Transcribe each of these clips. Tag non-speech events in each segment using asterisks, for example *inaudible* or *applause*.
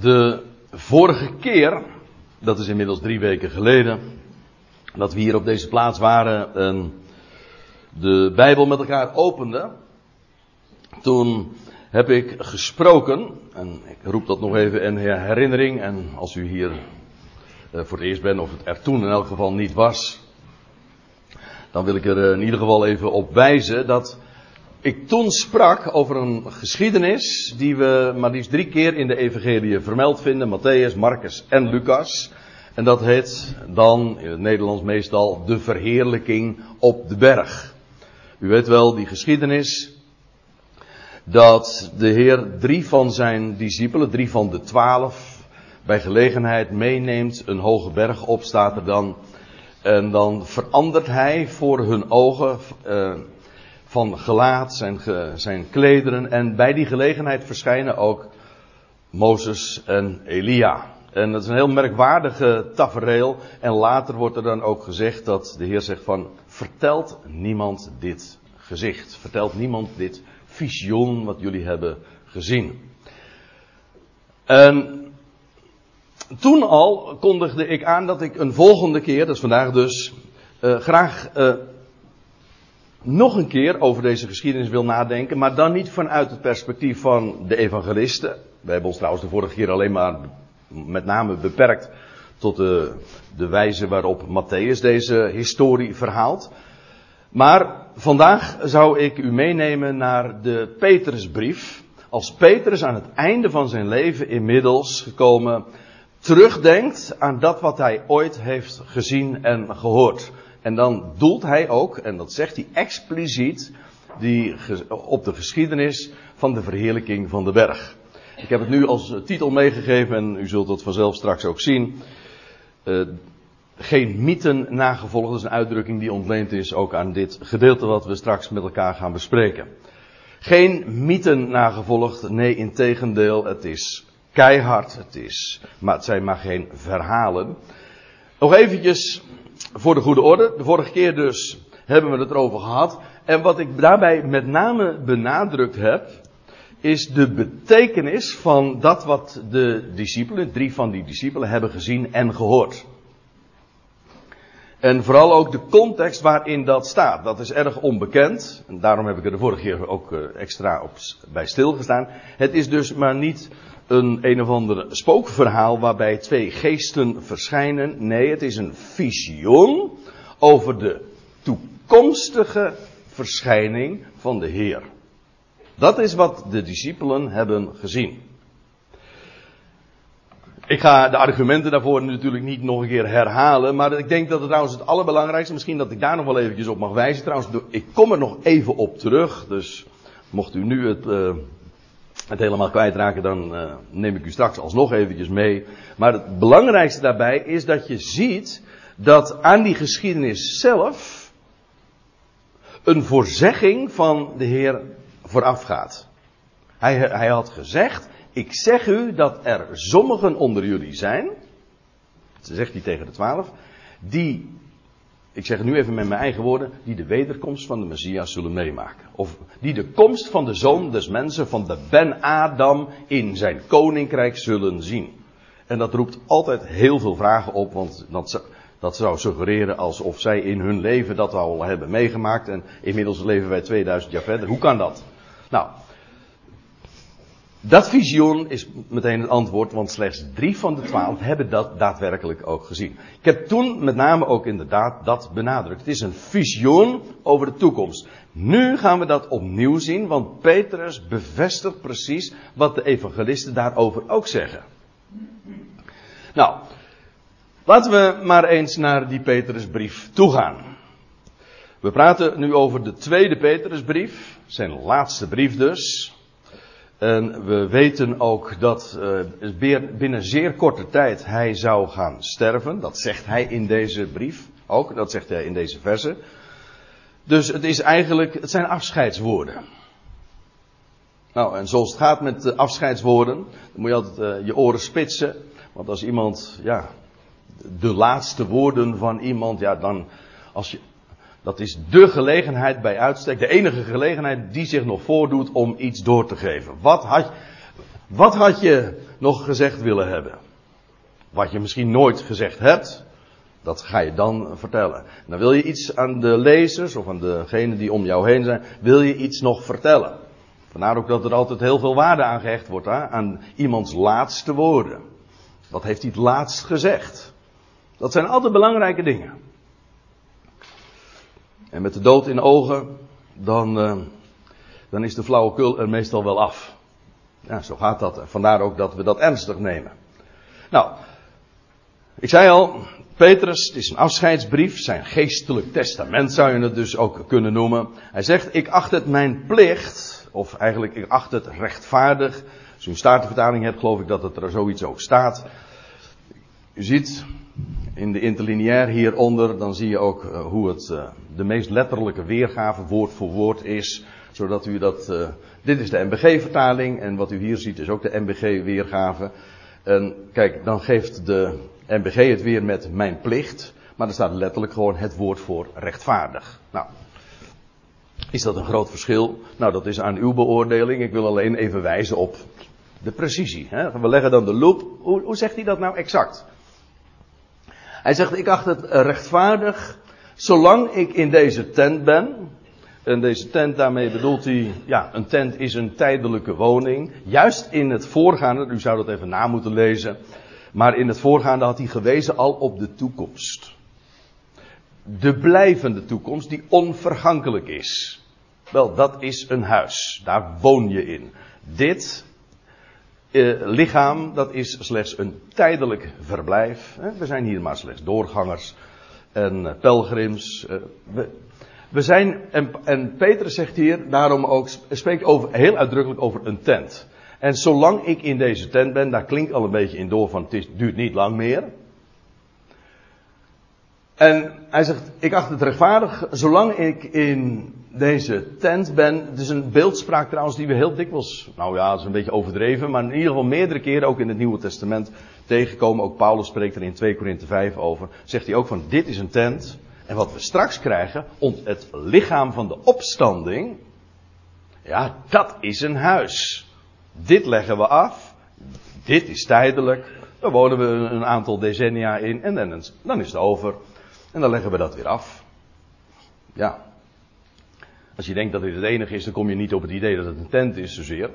De vorige keer, dat is inmiddels drie weken geleden, dat we hier op deze plaats waren en de Bijbel met elkaar openden, toen heb ik gesproken, en ik roep dat nog even in herinnering, en als u hier eh, voor het eerst bent of het er toen in elk geval niet was, dan wil ik er eh, in ieder geval even op wijzen dat ik toen sprak over een geschiedenis die we maar liefst drie keer in de evangelie vermeld vinden. Matthäus, Marcus en Lucas. En dat heet dan, in het Nederlands meestal, de verheerlijking op de berg. U weet wel, die geschiedenis. Dat de Heer drie van zijn discipelen, drie van de twaalf, bij gelegenheid meeneemt. Een hoge berg op staat er dan. En dan verandert hij voor hun ogen. Uh, van gelaat, zijn, zijn klederen. En bij die gelegenheid verschijnen ook Mozes en Elia. En dat is een heel merkwaardige tafereel. En later wordt er dan ook gezegd dat de Heer zegt van, vertelt niemand dit gezicht. Vertelt niemand dit visioen wat jullie hebben gezien. En toen al kondigde ik aan dat ik een volgende keer, dat is vandaag dus, uh, graag uh, nog een keer over deze geschiedenis wil nadenken, maar dan niet vanuit het perspectief van de evangelisten. We hebben ons trouwens de vorige keer alleen maar met name beperkt tot de, de wijze waarop Matthäus deze historie verhaalt. Maar vandaag zou ik u meenemen naar de Petrusbrief. Als Petrus aan het einde van zijn leven inmiddels gekomen terugdenkt aan dat wat hij ooit heeft gezien en gehoord. En dan doelt hij ook, en dat zegt hij expliciet, die, op de geschiedenis van de verheerlijking van de berg. Ik heb het nu als titel meegegeven en u zult dat vanzelf straks ook zien. Uh, geen mythen nagevolgd, dat is een uitdrukking die ontleend is ook aan dit gedeelte wat we straks met elkaar gaan bespreken. Geen mythen nagevolgd, nee in tegendeel, het is keihard, het is, maar het zijn maar geen verhalen. Nog eventjes voor de goede orde. De vorige keer dus hebben we het erover gehad. En wat ik daarbij met name benadrukt heb, is de betekenis van dat wat de discipelen, drie van die discipelen, hebben gezien en gehoord. En vooral ook de context waarin dat staat. Dat is erg onbekend. En daarom heb ik er de vorige keer ook eh, extra op, bij stilgestaan. Het is dus maar niet een een of ander spookverhaal waarbij twee geesten verschijnen. Nee, het is een visioen over de toekomstige verschijning van de Heer. Dat is wat de discipelen hebben gezien. Ik ga de argumenten daarvoor natuurlijk niet nog een keer herhalen, maar ik denk dat het trouwens het allerbelangrijkste, misschien dat ik daar nog wel eventjes op mag wijzen. Trouwens, ik kom er nog even op terug, dus mocht u nu het, uh, het helemaal kwijtraken, dan uh, neem ik u straks alsnog eventjes mee. Maar het belangrijkste daarbij is dat je ziet dat aan die geschiedenis zelf een voorzegging van de Heer voorafgaat. Hij, hij had gezegd, ik zeg u dat er sommigen onder jullie zijn, zegt hij tegen de twaalf, die ik zeg het nu even met mijn eigen woorden, die de wederkomst van de Messias zullen meemaken. Of die de komst van de zoon des mensen, van de Ben Adam, in zijn koninkrijk zullen zien. En dat roept altijd heel veel vragen op, want dat, dat zou suggereren alsof zij in hun leven dat al hebben meegemaakt. En inmiddels leven wij 2000 jaar verder. Hoe kan dat? Nou, dat visioen is meteen het antwoord, want slechts drie van de twaalf hebben dat daadwerkelijk ook gezien. Ik heb toen met name ook inderdaad dat benadrukt. Het is een visioen over de toekomst. Nu gaan we dat opnieuw zien, want Petrus bevestigt precies wat de evangelisten daarover ook zeggen. Nou, laten we maar eens naar die Petrusbrief toegaan. We praten nu over de tweede Petrusbrief, zijn laatste brief dus. En we weten ook dat uh, binnen zeer korte tijd hij zou gaan sterven. Dat zegt hij in deze brief ook. Dat zegt hij in deze verse. Dus het is eigenlijk, het zijn afscheidswoorden. Nou, en zoals het gaat met de afscheidswoorden, dan moet je altijd uh, je oren spitsen. Want als iemand, ja, de laatste woorden van iemand, ja, dan, als je, dat is de gelegenheid bij uitstek, de enige gelegenheid die zich nog voordoet om iets door te geven. Wat had, wat had je nog gezegd willen hebben. Wat je misschien nooit gezegd hebt, dat ga je dan vertellen. Dan wil je iets aan de lezers of aan degenen die om jou heen zijn, wil je iets nog vertellen. Vandaar ook dat er altijd heel veel waarde aan gehecht wordt hè, aan iemands laatste woorden. Wat heeft hij het laatst gezegd? Dat zijn altijd belangrijke dingen. En met de dood in ogen, dan, uh, dan is de flauwekul er meestal wel af. Ja, zo gaat dat. Vandaar ook dat we dat ernstig nemen. Nou, ik zei al, Petrus, het is een afscheidsbrief, zijn geestelijk testament zou je het dus ook kunnen noemen. Hij zegt, ik acht het mijn plicht, of eigenlijk ik acht het rechtvaardig. Als u een staartenvertaling hebt, geloof ik dat het er zoiets ook staat. U ziet in de interlineair hieronder, dan zie je ook uh, hoe het uh, de meest letterlijke weergave woord voor woord is. Zodat u dat, uh, dit is de MBG-vertaling en wat u hier ziet is ook de MBG-weergave. En kijk, dan geeft de MBG het weer met mijn plicht. Maar er staat letterlijk gewoon het woord voor rechtvaardig. Nou, is dat een groot verschil? Nou, dat is aan uw beoordeling. Ik wil alleen even wijzen op de precisie. Hè? We leggen dan de loop. Hoe, hoe zegt hij dat nou exact? Hij zegt, ik acht het rechtvaardig, zolang ik in deze tent ben. En deze tent, daarmee bedoelt hij, ja, een tent is een tijdelijke woning. Juist in het voorgaande, u zou dat even na moeten lezen. Maar in het voorgaande had hij gewezen al op de toekomst. De blijvende toekomst die onvergankelijk is. Wel, dat is een huis. Daar woon je in. Dit uh, lichaam, dat is slechts een tijdelijk verblijf. We zijn hier maar slechts doorgangers en uh, pelgrims. We, we, zijn, en, en Petrus zegt hier daarom ook, spreekt over, heel uitdrukkelijk over een tent. En zolang ik in deze tent ben, daar klinkt al een beetje in door van het is, duurt niet lang meer. En hij zegt, ik acht het rechtvaardig, zolang ik in deze tent ben. Het is een beeldspraak trouwens die we heel dikwijls, nou ja, dat is een beetje overdreven, maar in ieder geval meerdere keren ook in het Nieuwe Testament tegenkomen. Ook Paulus spreekt er in 2 Korinthe 5 over. Zegt hij ook van, dit is een tent. En wat we straks krijgen, het lichaam van de opstanding, ja, dat is een huis. Dit leggen we af. Dit is tijdelijk. Daar wonen we een aantal decennia in en dan, dan is het over. En dan leggen we dat weer af. Ja. Als je denkt dat dit het enige is, dan kom je niet op het idee dat het een tent is zozeer.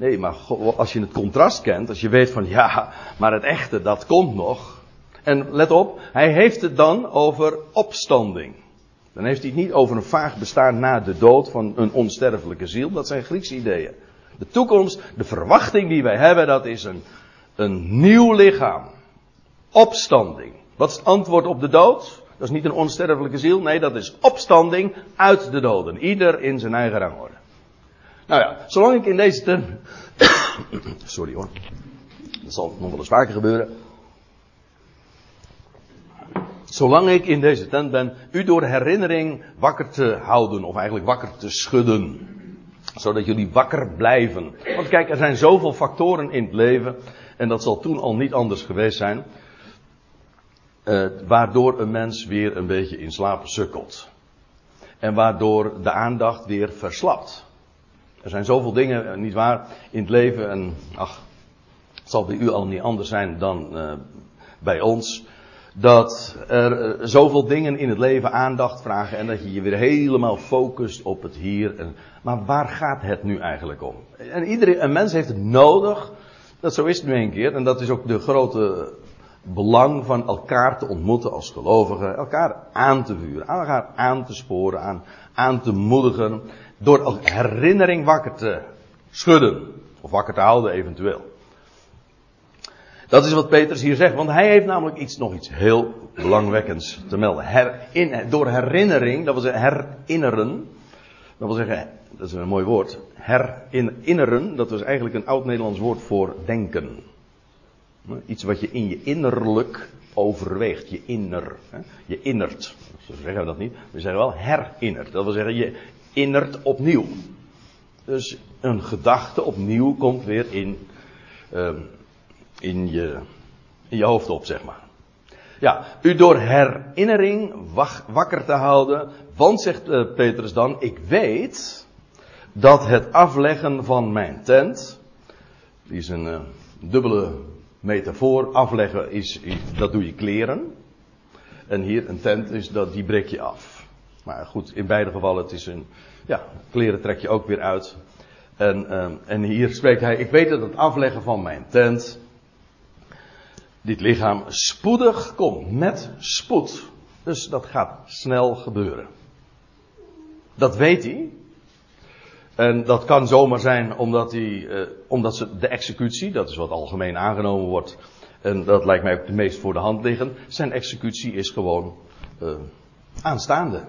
Nee, maar als je het contrast kent, als je weet van ja, maar het echte, dat komt nog. En let op, hij heeft het dan over opstanding. Dan heeft hij het niet over een vaag bestaan na de dood van een onsterfelijke ziel. Dat zijn Griekse ideeën. De toekomst, de verwachting die wij hebben, dat is een, een nieuw lichaam. Opstanding. Wat is het antwoord op de dood? Dat is niet een onsterfelijke ziel, nee, dat is opstanding uit de doden. Ieder in zijn eigen rangorde. Nou ja, zolang ik in deze tent. *coughs* Sorry hoor. Dat zal nog wel eens vaker gebeuren. Zolang ik in deze tent ben, u door herinnering wakker te houden, of eigenlijk wakker te schudden. Zodat jullie wakker blijven. Want kijk, er zijn zoveel factoren in het leven, en dat zal toen al niet anders geweest zijn. Uh, waardoor een mens weer een beetje in slaap sukkelt. En waardoor de aandacht weer verslapt. Er zijn zoveel dingen, eh, niet waar, in het leven. En ach, het zal bij u al niet anders zijn dan uh, bij ons. Dat er uh, zoveel dingen in het leven aandacht vragen en dat je je weer helemaal focust op het hier. En, maar waar gaat het nu eigenlijk om? En iedereen, een mens heeft het nodig. Dat zo is het nu een keer. En dat is ook de grote belang van elkaar te ontmoeten als gelovigen, elkaar aan te vuren, elkaar aan te sporen, aan, aan te moedigen, door herinnering wakker te schudden, of wakker te houden eventueel. Dat is wat Petrus hier zegt, want hij heeft namelijk iets, nog iets heel belangwekkends te melden. Herin, door herinnering, dat wil zeggen herinneren, dat wil zeggen, dat is een mooi woord, herinneren, dat was eigenlijk een oud-Nederlands woord voor denken. Iets wat je in je innerlijk overweegt. Je inner. Je innert. Zo zeggen we dat niet. We zeggen wel herinnert. Dat wil zeggen, je innert opnieuw. Dus een gedachte opnieuw komt weer in, um, in, je, in je hoofd op, zeg maar. Ja, u door herinnering wakker te houden. Want, zegt uh, Petrus dan, ik weet dat het afleggen van mijn tent. Die is een, uh, dubbele metafoor. Afleggen is, dat doe je kleren. En hier een tent is dat, die breek je af. Maar goed, in beide gevallen, het is een, ja, kleren trek je ook weer uit. En, uh, en hier spreekt hij, ik weet dat het afleggen van mijn tent, dit lichaam spoedig komt, met spoed. Dus dat gaat snel gebeuren. Dat weet hij. En dat kan zomaar zijn omdat, hij, uh, omdat ze de executie, dat is wat algemeen aangenomen wordt, en dat lijkt mij ook de meest voor de hand liggen, zijn executie is gewoon uh, aanstaande.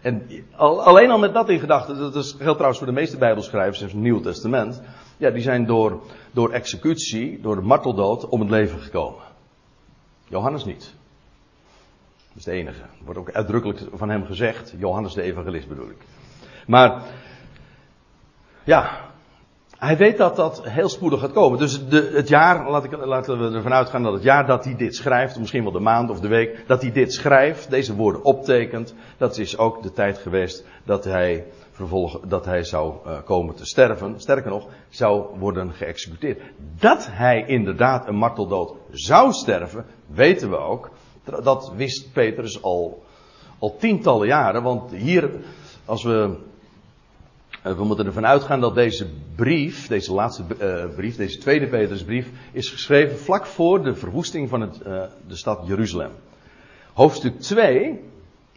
En alleen al met dat in gedachten, dat is, geldt trouwens voor de meeste Bijbelschrijvers in het Nieuw Testament, ja, die zijn door, door executie, door de marteldood, om het leven gekomen. Johannes niet. Dat is de enige. Wordt ook uitdrukkelijk van hem gezegd, Johannes de evangelist bedoel ik. Maar, ja, hij weet dat dat heel spoedig gaat komen. Dus de, het jaar, laat ik, laten we ervan uitgaan dat het jaar dat hij dit schrijft, misschien wel de maand of de week, dat hij dit schrijft, deze woorden optekent, dat is ook de tijd geweest dat hij vervolg, dat hij zou uh, komen te sterven. Sterker nog, zou worden geëxecuteerd. Dat hij inderdaad een marteldood zou sterven, weten we ook. Dat wist Petrus al, al tientallen jaren, want hier, als we eh, we moeten ervan uitgaan dat deze brief, deze laatste uh, brief, deze tweede Petrusbrief, is geschreven vlak voor de verwoesting van het, uh, de stad Jeruzalem. Hoofdstuk 2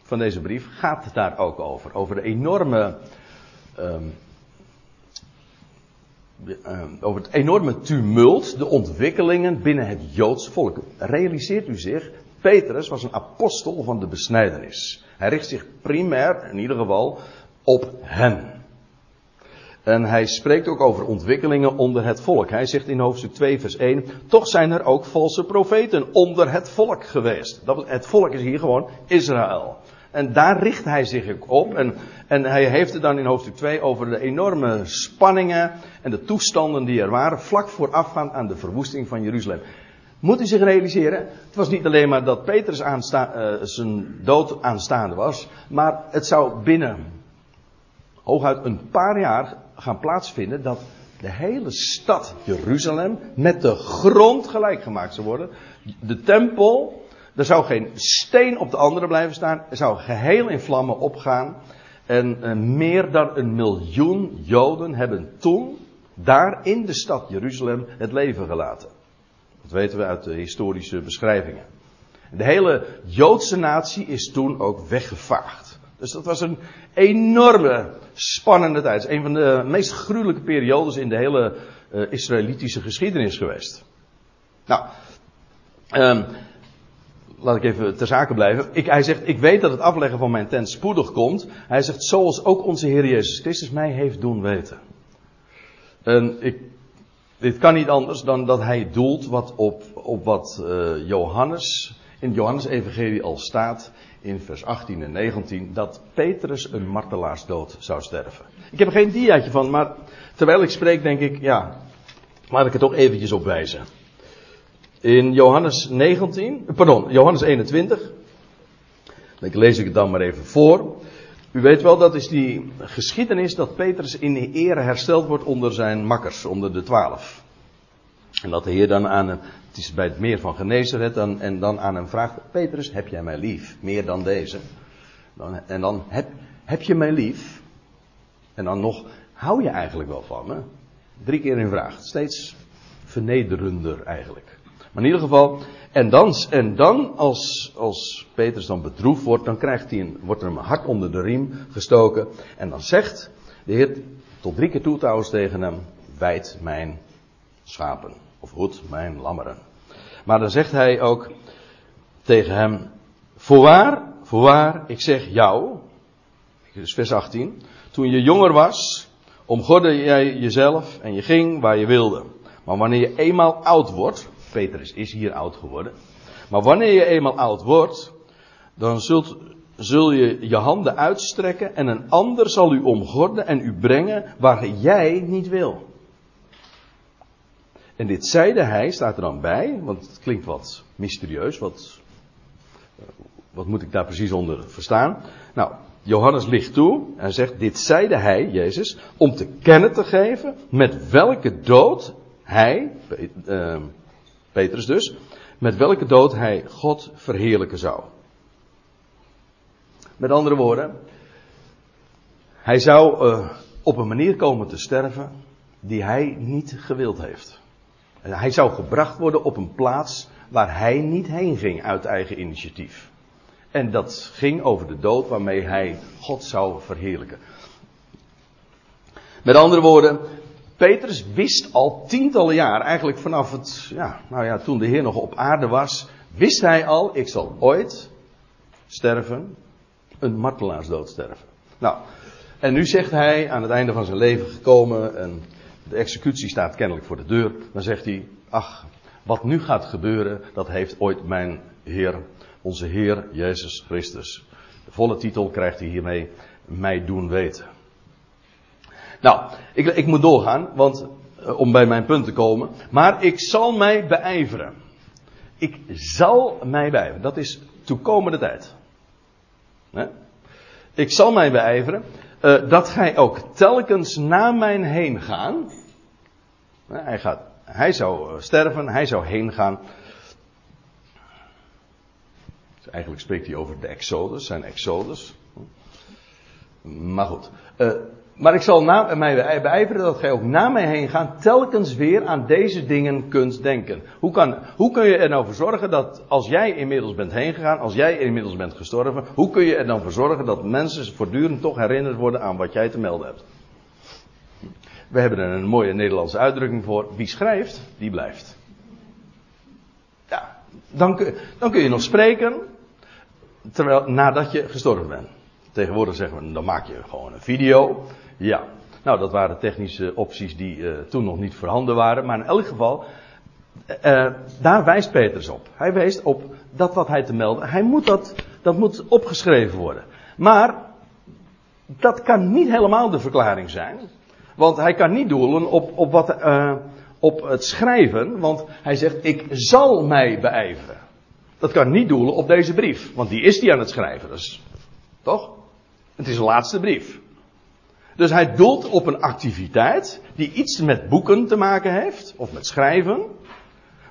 van deze brief gaat daar ook over. Over de enorme. Um, over het enorme tumult, de ontwikkelingen binnen het Joods volk. Realiseert u zich, Petrus was een apostel van de besnijdenis. Hij richt zich primair, in ieder geval, op hen. En hij spreekt ook over ontwikkelingen onder het volk. Hij zegt in hoofdstuk 2, vers 1: Toch zijn er ook valse profeten onder het volk geweest. Dat, het volk is hier gewoon Israël. En daar richt hij zich ook op. En, en hij heeft het dan in hoofdstuk 2 over de enorme spanningen en de toestanden die er waren. vlak voorafgaand aan de verwoesting van Jeruzalem. Moet u zich realiseren, het was niet alleen maar dat Petrus uh, zijn dood aanstaande was, maar het zou binnen hooguit een paar jaar gaan plaatsvinden dat de hele stad Jeruzalem met de grond gelijk gemaakt zou worden. De tempel, er zou geen steen op de andere blijven staan, er zou geheel in vlammen opgaan. En uh, meer dan een miljoen Joden hebben toen daar in de stad Jeruzalem het leven gelaten. Dat weten we uit de historische beschrijvingen. De hele Joodse natie is toen ook weggevaagd. Dus dat was een enorme spannende tijd. Een van de meest gruwelijke periodes in de hele uh, Israëlitische geschiedenis geweest. Nou, um, laat ik even ter zake blijven. Ik, hij zegt, ik weet dat het afleggen van mijn tent spoedig komt. Hij zegt, zoals ook onze Heer Jezus Christus mij heeft doen weten. En ik, dit kan niet anders dan dat hij doelt wat op, op wat uh, Johannes, in het Johannes-evangelie al staat in vers 18 en 19 dat Petrus een martelaarsdood zou sterven. Ik heb er geen diaatje van, maar terwijl ik spreek denk ik, ja, laat ik het toch eventjes opwijzen. In Johannes 19, pardon, Johannes 21, dan lees ik het dan maar even voor. U weet wel, dat is die geschiedenis dat Petrus in ere hersteld wordt onder zijn makkers, onder de twaalf. En dat de Heer dan aan hem, het is bij het meer van Genezeret, dan, en dan aan hem vraagt, Petrus, heb jij mij lief? Meer dan deze. Dan, en dan, heb, heb je mij lief? En dan nog, hou je eigenlijk wel van me? Drie keer in vraag. Steeds vernederender eigenlijk. Maar in ieder geval, en dan, en dan als, als Petrus dan bedroefd wordt, dan krijgt hij een, wordt er een hart onder de riem gestoken. En dan zegt de Heer tot drie keer toe trouwens tegen hem, wijd mijn schapen. Of hoed mijn lammeren. Maar dan zegt hij ook tegen hem, voorwaar, voorwaar, ik zeg jou, dus vers 18, toen je jonger was, omgorde jij jezelf en je ging waar je wilde. Maar wanneer je eenmaal oud wordt, Petrus is hier oud geworden, maar wanneer je eenmaal oud wordt, dan zult, zul je je handen uitstrekken en een ander zal u omgorden en u brengen waar jij niet wil. En dit zeide hij, staat er dan bij, want het klinkt wat mysterieus, wat, wat moet ik daar precies onder verstaan? Nou, Johannes ligt toe en zegt, dit zeide hij, Jezus, om te kennen te geven met welke dood hij, uh, Petrus dus, met welke dood hij God verheerlijken zou. Met andere woorden, hij zou uh, op een manier komen te sterven die hij niet gewild heeft. Hij zou gebracht worden op een plaats waar hij niet heen ging uit eigen initiatief. En dat ging over de dood waarmee hij God zou verheerlijken. Met andere woorden, Petrus wist al tientallen jaar, eigenlijk vanaf het, ja, nou ja, toen de Heer nog op aarde was, wist hij al, ik zal ooit sterven, een martelaarsdood sterven. Nou, en nu zegt hij, aan het einde van zijn leven gekomen, en de executie staat kennelijk voor de deur, dan zegt hij, ach, wat nu gaat gebeuren, dat heeft ooit mijn Heer, onze Heer Jezus Christus. De volle titel krijgt hij hiermee, mij doen weten. Nou, ik, ik moet doorgaan, want uh, om bij mijn punt te komen. Maar ik zal mij beijveren. Ik zal mij beijveren. Dat is toekomende tijd. Ik zal mij beijveren. Uh, dat gij ook telkens na mij heen gaan. Hij, gaat, hij zou sterven, hij zou heen gaan. Dus eigenlijk spreekt hij over de Exodus, zijn Exodus. Maar goed. Uh, maar ik zal mij beijveren dat gij ook na mij heen gaan, telkens weer aan deze dingen kunt denken. Hoe, kan, hoe kun je er nou voor zorgen dat als jij inmiddels bent heen gegaan, als jij inmiddels bent gestorven, hoe kun je er dan voor zorgen dat mensen voortdurend toch herinnerd worden aan wat jij te melden hebt? We hebben er een mooie Nederlandse uitdrukking voor. Wie schrijft, die blijft. Ja, dan kun je nog spreken, terwijl, nadat je gestorven bent. Tegenwoordig zeggen we, dan maak je gewoon een video. Ja, nou dat waren technische opties die uh, toen nog niet voorhanden waren. Maar in elk geval, uh, daar wijst Petrus op. Hij wijst op dat wat hij te melden, hij moet dat, dat moet opgeschreven worden. Maar, dat kan niet helemaal de verklaring zijn. Want hij kan niet doelen op, op, wat, op het schrijven, want hij zegt, ik zal mij beijveren. Dat kan niet doelen op deze brief, want die is hij aan het schrijven. Dus, toch? Het is een laatste brief. Dus hij doelt op een activiteit die iets met boeken te maken heeft, of met schrijven.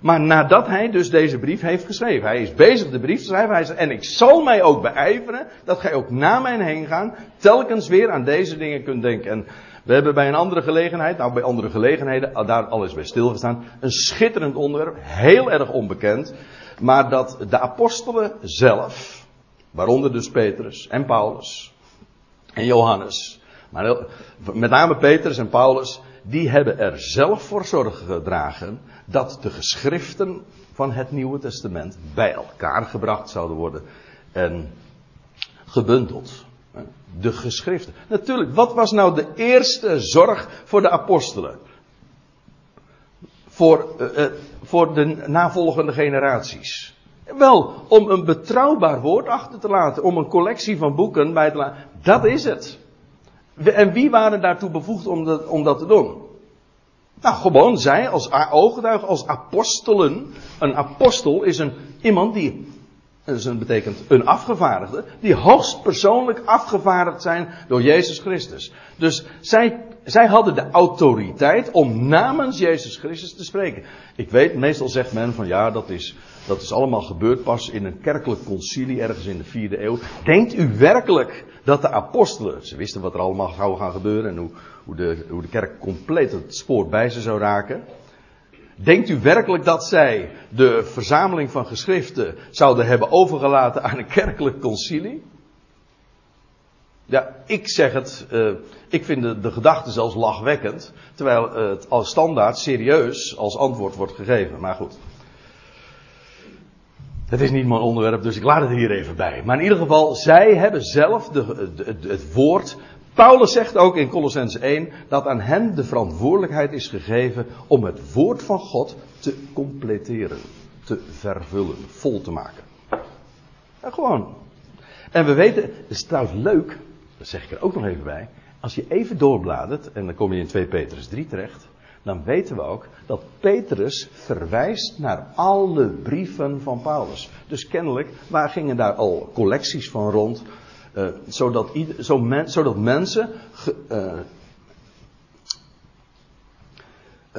Maar nadat hij dus deze brief heeft geschreven. Hij is bezig de brief te schrijven. Hij zegt, en ik zal mij ook beijveren dat gij ook na mij heen gaan, telkens weer aan deze dingen kunt denken. En we hebben bij een andere gelegenheid, nou bij andere gelegenheden, daar alles bij stilgestaan, een schitterend onderwerp, heel erg onbekend. Maar dat de apostelen zelf, waaronder dus Petrus en Paulus en Johannes, maar met name Petrus en Paulus, die hebben er zelf voor zorg gedragen dat de geschriften van het Nieuwe Testament bij elkaar gebracht zouden worden en gebundeld. De geschriften. Natuurlijk, wat was nou de eerste zorg voor de apostelen? Voor, uh, uh, voor de navolgende generaties. Wel, om een betrouwbaar woord achter te laten, om een collectie van boeken bij te laten. Dat is het. En wie waren daartoe bevoegd om dat, om dat te doen? Nou, gewoon zij als ooggetuigen, als apostelen. Een apostel is een, iemand die, dat betekent een afgevaardigde, die hoogstpersoonlijk afgevaardigd zijn door Jezus Christus. Dus zij, zij hadden de autoriteit om namens Jezus Christus te spreken. Ik weet, meestal zegt men van ja, dat is, dat is allemaal gebeurd pas in een kerkelijk concilie ergens in de vierde eeuw. Denkt u werkelijk dat de apostelen, ze wisten wat er allemaal zou gaan gebeuren en hoe, hoe, de, hoe de kerk compleet het spoor bij ze zou raken. Denkt u werkelijk dat zij de verzameling van geschriften zouden hebben overgelaten aan een kerkelijk concilie? Ja, ik zeg het, uh, ik vind de, de gedachte zelfs lachwekkend, terwijl het als standaard serieus als antwoord wordt gegeven. Maar goed. Het is niet mijn onderwerp, dus ik laat het hier even bij. Maar in ieder geval, zij hebben zelf de, het woord. Paulus zegt ook in Colossens 1 dat aan hen de verantwoordelijkheid is gegeven om het woord van God te completeren, te vervullen, vol te maken. Ja, gewoon. En we weten, het is trouwens leuk, dat zeg ik er ook nog even bij. Als je even doorbladert, en dan kom je in 2 Petrus 3 terecht dan weten we ook dat Petrus verwijst naar alle brieven van Paulus. Dus kennelijk, waar gingen daar al collecties van rond, uh, zodat, zo zodat mensen ge, uh,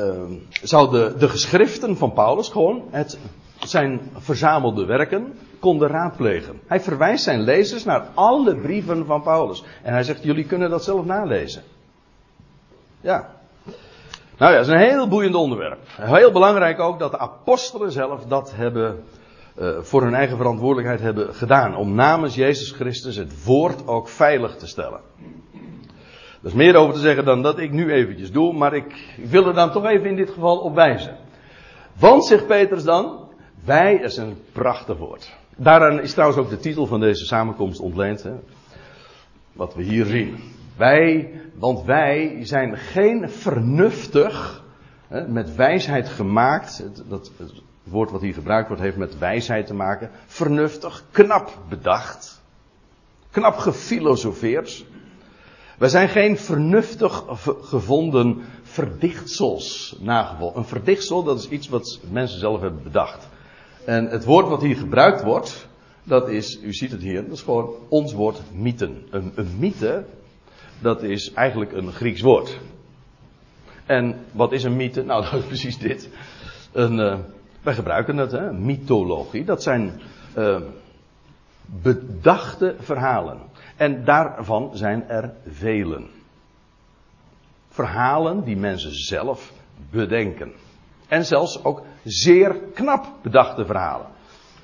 uh, zou de, de geschriften van Paulus gewoon het, zijn verzamelde werken konden raadplegen. Hij verwijst zijn lezers naar alle brieven van Paulus. En hij zegt, jullie kunnen dat zelf nalezen. Ja. Nou ja, dat is een heel boeiend onderwerp. Heel belangrijk ook dat de apostelen zelf dat hebben, uh, voor hun eigen verantwoordelijkheid hebben gedaan. Om namens Jezus Christus het woord ook veilig te stellen. Er is meer over te zeggen dan dat ik nu eventjes doe, maar ik, ik wil er dan toch even in dit geval op wijzen. Want, zegt Petrus dan, wij, is een prachtig woord. Daaraan is trouwens ook de titel van deze samenkomst ontleend. Hè? Wat we hier zien. Wij, want wij zijn geen vernuftig, met wijsheid gemaakt. Het, dat, het woord wat hier gebruikt wordt heeft met wijsheid te maken. Vernuftig, knap bedacht. Knap gefilosofeerd. Wij zijn geen vernuftig gevonden verdichtsels nagevolgd. Een verdichtsel, dat is iets wat mensen zelf hebben bedacht. En het woord wat hier gebruikt wordt, dat is, u ziet het hier, dat is gewoon ons woord mythen. Een, een mythe, dat is eigenlijk een Grieks woord. En wat is een mythe? Nou, *laughs* dat is precies dit. Een, uh, wij gebruiken het, hè, mythologie. Dat zijn uh, bedachte verhalen. En daarvan zijn er velen. Verhalen die mensen zelf bedenken. En zelfs ook zeer knap bedachte verhalen.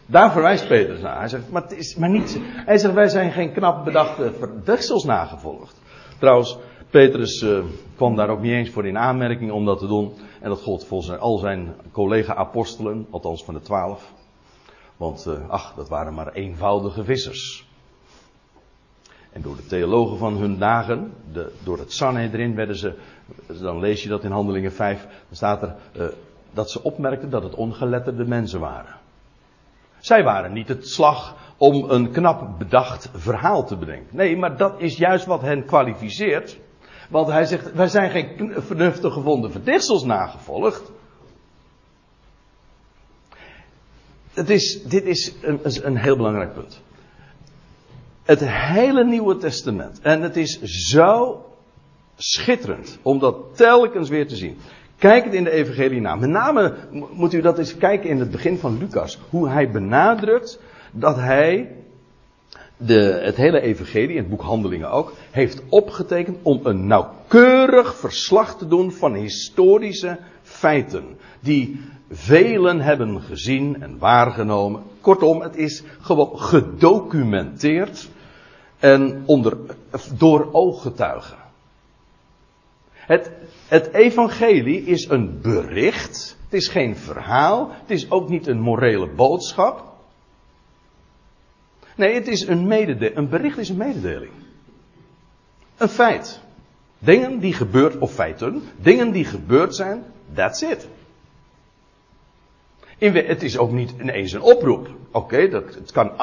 Daar verwijst Petrus naar. Hij zegt, maar, het is, maar niet, hij zegt, wij zijn geen knap bedachte verdeksels nagevolgd. Trouwens, Petrus uh, kwam daar ook niet eens voor in aanmerking om dat te doen. En dat gold volgens al zijn collega-apostelen, althans van de twaalf. Want, uh, ach, dat waren maar eenvoudige vissers. En door de theologen van hun dagen, de, door het Sanhedrin werden ze, dan lees je dat in Handelingen 5, dan staat er uh, dat ze opmerkten dat het ongeletterde mensen waren. Zij waren niet het slag om een knap bedacht verhaal te bedenken. Nee, maar dat is juist wat hen kwalificeert. Want hij zegt, wij zijn geen vernuftig gevonden verdichtsels nagevolgd. Het is, dit is een, een heel belangrijk punt. Het hele Nieuwe Testament. En het is zo schitterend om dat telkens weer te zien. Kijk het in de evangelie na. Met name moet u dat eens kijken in het begin van Lucas. Hoe hij benadrukt dat hij de, het hele evangelie, in het boek Handelingen ook, heeft opgetekend om een nauwkeurig verslag te doen van historische feiten. Die velen hebben gezien en waargenomen. Kortom, het is gewoon gedocumenteerd en onder, door ooggetuigen. Het, het evangelie is een bericht. Het is geen verhaal. Het is ook niet een morele boodschap. Nee, het is een. Een bericht is een mededeling. Een feit. Dingen die gebeurd, of feiten, dingen die gebeurd zijn, that's it. Het is ook niet ineens een oproep. Oké,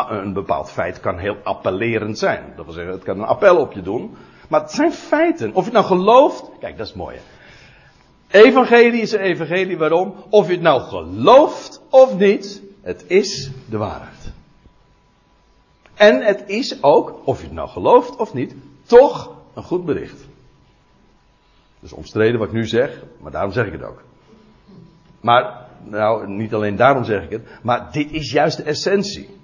een bepaald feit kan heel appellerend zijn. Dat wil zeggen, het kan een appel op je doen. Maar het zijn feiten. Of je het nou gelooft. Kijk, dat is mooi. Evangelie is een evangelie. Waarom? Of je het nou gelooft of niet. Het is de waarheid. En het is ook, of je het nou gelooft of niet, toch een goed bericht. Dus omstreden wat ik nu zeg, maar daarom zeg ik het ook. Maar, nou, niet alleen daarom zeg ik het, maar dit is juist de essentie.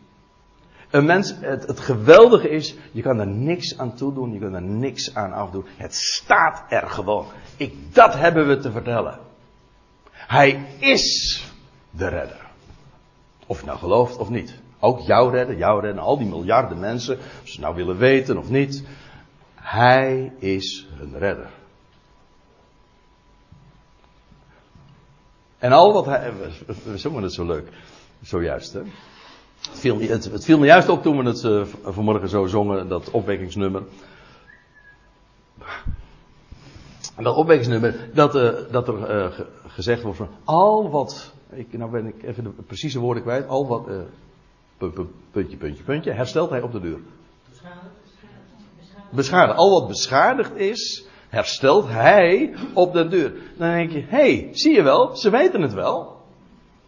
Een mens, het, het geweldige is, je kan er niks aan toedoen, je kan er niks aan afdoen. Het staat er gewoon. Ik, dat hebben we te vertellen. Hij is de redder. Of je nou gelooft of niet. Ook jouw redder, jouw redder, al die miljarden mensen, of ze nou willen weten of niet. Hij is hun redder. En al wat hij, we zongen het zo leuk, zojuist hè. Het viel, het, viel me juist op toen we het uh, vanmorgen zo zongen, dat opwekkingsnummer. Dat opwekkingsnummer, dat, uh, dat er uh, gezegd wordt van al wat, ik, nou ben ik even de precieze woorden kwijt, al wat, puntje, puntje, puntje, herstelt hij op de deur. Beschadigd. Al wat beschadigd is, herstelt hij op de deur. Dan denk je, hé, hey, zie je wel, ze weten het wel.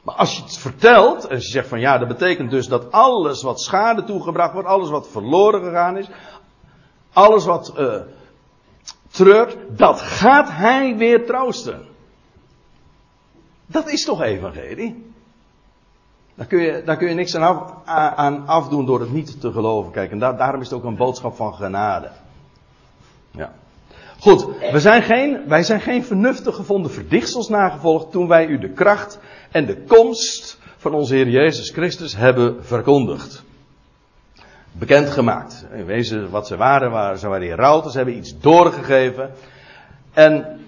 Maar als je het vertelt, en je zegt van ja, dat betekent dus dat alles wat schade toegebracht wordt, alles wat verloren gegaan is, alles wat uh, treurt, dat gaat hij weer troosten. Dat is toch evangelie? Daar kun je, daar kun je niks aan, af, aan afdoen door het niet te geloven. Kijk, en daarom is het ook een boodschap van genade. Ja. Goed, we zijn geen, wij zijn geen vernuftig gevonden verdichtsels nagevolgd toen wij u de kracht en de komst van onze Heer Jezus Christus hebben verkondigd. Bekendgemaakt. In wezen wat ze waren, waren ze waren routers, hebben iets doorgegeven. En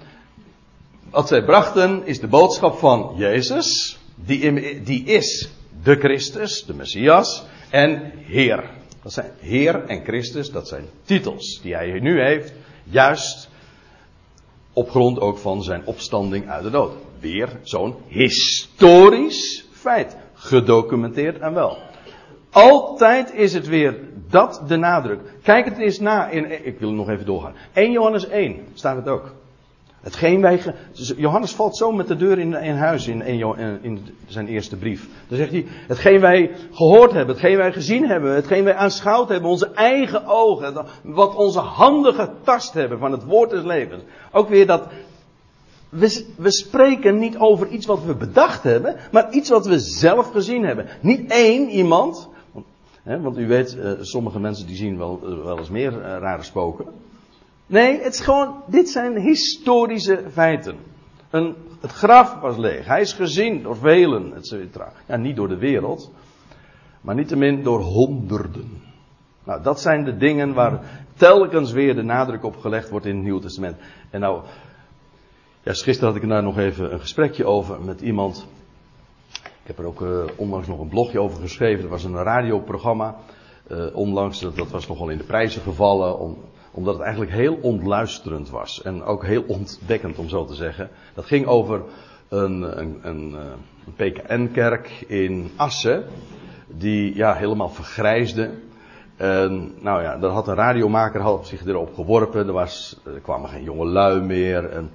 wat zij brachten is de boodschap van Jezus, die, die is de Christus, de Messias, en Heer. Dat zijn Heer en Christus, dat zijn titels die hij nu heeft, juist op grond ook van zijn opstanding uit de dood. Weer zo'n historisch feit, gedocumenteerd en wel. Altijd is het weer dat de nadruk. Kijk het eens na in, ik wil nog even doorgaan. 1 Johannes 1 staat het ook. Hetgeen wij. Johannes valt zo met de deur in, huis in, in, zijn eerste brief. Dan zegt hij: Hetgeen wij gehoord hebben, hetgeen wij gezien hebben, hetgeen wij aanschouwd hebben, onze eigen ogen, wat onze handen getast hebben van het woord des levens. Ook weer dat. We, we spreken niet over iets wat we bedacht hebben, maar iets wat we zelf gezien hebben. Niet één iemand, want u weet, eh, sommige mensen die zien wel, eh, wel eens meer eh, rare spoken. Nee, het is gewoon, dit zijn historische feiten. Een, het graf was leeg. Hij is gezien door velen, et cetera. Ja, niet door de wereld, maar niettemin door honderden. Nou, dat zijn de dingen waar telkens weer de nadruk op gelegd wordt in het Nieuw Testament. En nou, ja, gisteren had ik daar nog even een gesprekje over met iemand. Ik heb er ook uh, onlangs nog een blogje over geschreven. Er was een radioprogramma. Uh, onlangs, dat, dat was nogal in de prijzen gevallen. Om, omdat het eigenlijk heel ontluisterend was. En ook heel ontdekkend, om zo te zeggen. Dat ging over een, een, een, eh, een PKN-kerk in Assen. Die ja, helemaal vergrijsde. En, nou ja, daar had een radiomaker zich erop geworpen. Er, was, er kwamen geen jonge lui meer. En,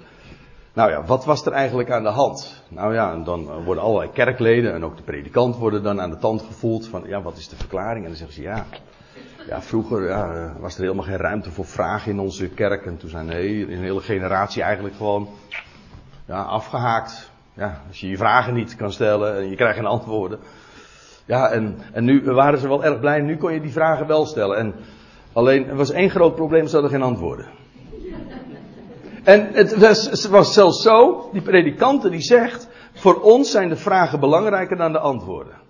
nou ja, wat was er eigenlijk aan de hand? Nou ja, en dan worden allerlei kerkleden en ook de predikant worden dan aan de tand gevoeld van, ja, wat is de verklaring? En dan zeggen ze, ja, ja, vroeger ja, was er helemaal geen ruimte voor vragen in onze kerk. En toen zijn een hele generatie eigenlijk gewoon ja, afgehaakt. Ja, als je je vragen niet kan stellen en je krijgt geen antwoorden. Ja, en, en nu waren ze wel erg blij. Nu kon je die vragen wel stellen. En alleen, er was één groot probleem, ze hadden geen antwoorden. En het was, het was zelfs zo, die predikante die zegt, voor ons zijn de vragen belangrijker dan de antwoorden.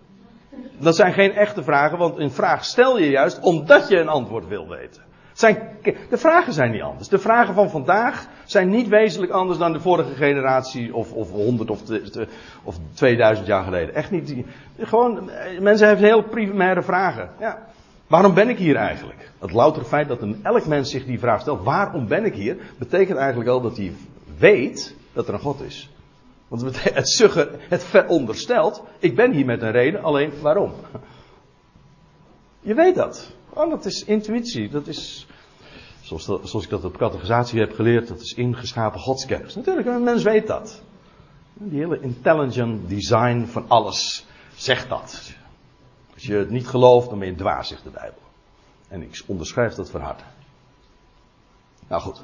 Dat zijn geen echte vragen, want een vraag stel je juist omdat je een antwoord wil weten. Zijn, de vragen zijn niet anders. De vragen van vandaag zijn niet wezenlijk anders dan de vorige generatie of, of 100 of, de, of 2000 jaar geleden. Echt niet. Gewoon, mensen hebben heel primaire vragen. Ja. Waarom ben ik hier eigenlijk? Het louter feit dat een, elk mens zich die vraag stelt, waarom ben ik hier, betekent eigenlijk al dat hij weet dat er een God is. Want het, het veronderstelt, ik ben hier met een reden, alleen waarom? Je weet dat. Oh, dat is intuïtie. Dat is, zoals, zoals ik dat op categorisatie heb geleerd, dat is ingeschapen godskennis. Natuurlijk, een mens weet dat. Die hele intelligent design van alles zegt dat. Als je het niet gelooft, dan ben je dwaas, zegt de Bijbel. En ik onderschrijf dat van harte. Nou goed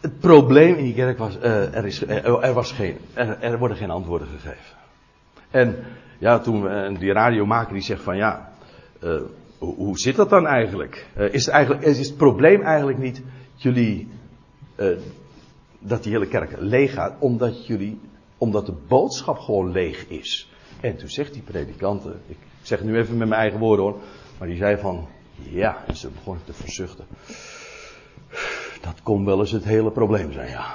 het probleem in die kerk was, uh, er, is, er, er, was geen, er, er, worden geen antwoorden gegeven. En ja, toen uh, die radiomaker die zegt van ja, hoe, zit dat dan eigenlijk? is, het eigenlijk is het probleem eigenlijk niet jullie, dat die hele kerk leeg gaat, omdat jullie, omdat de boodschap gewoon leeg is. En toen zegt die predikant, ik zeg nu even met mijn eigen woorden hoor, maar die zei van ja, en ze begon te verzuchten. Dat kon wel eens het hele probleem zijn, ja.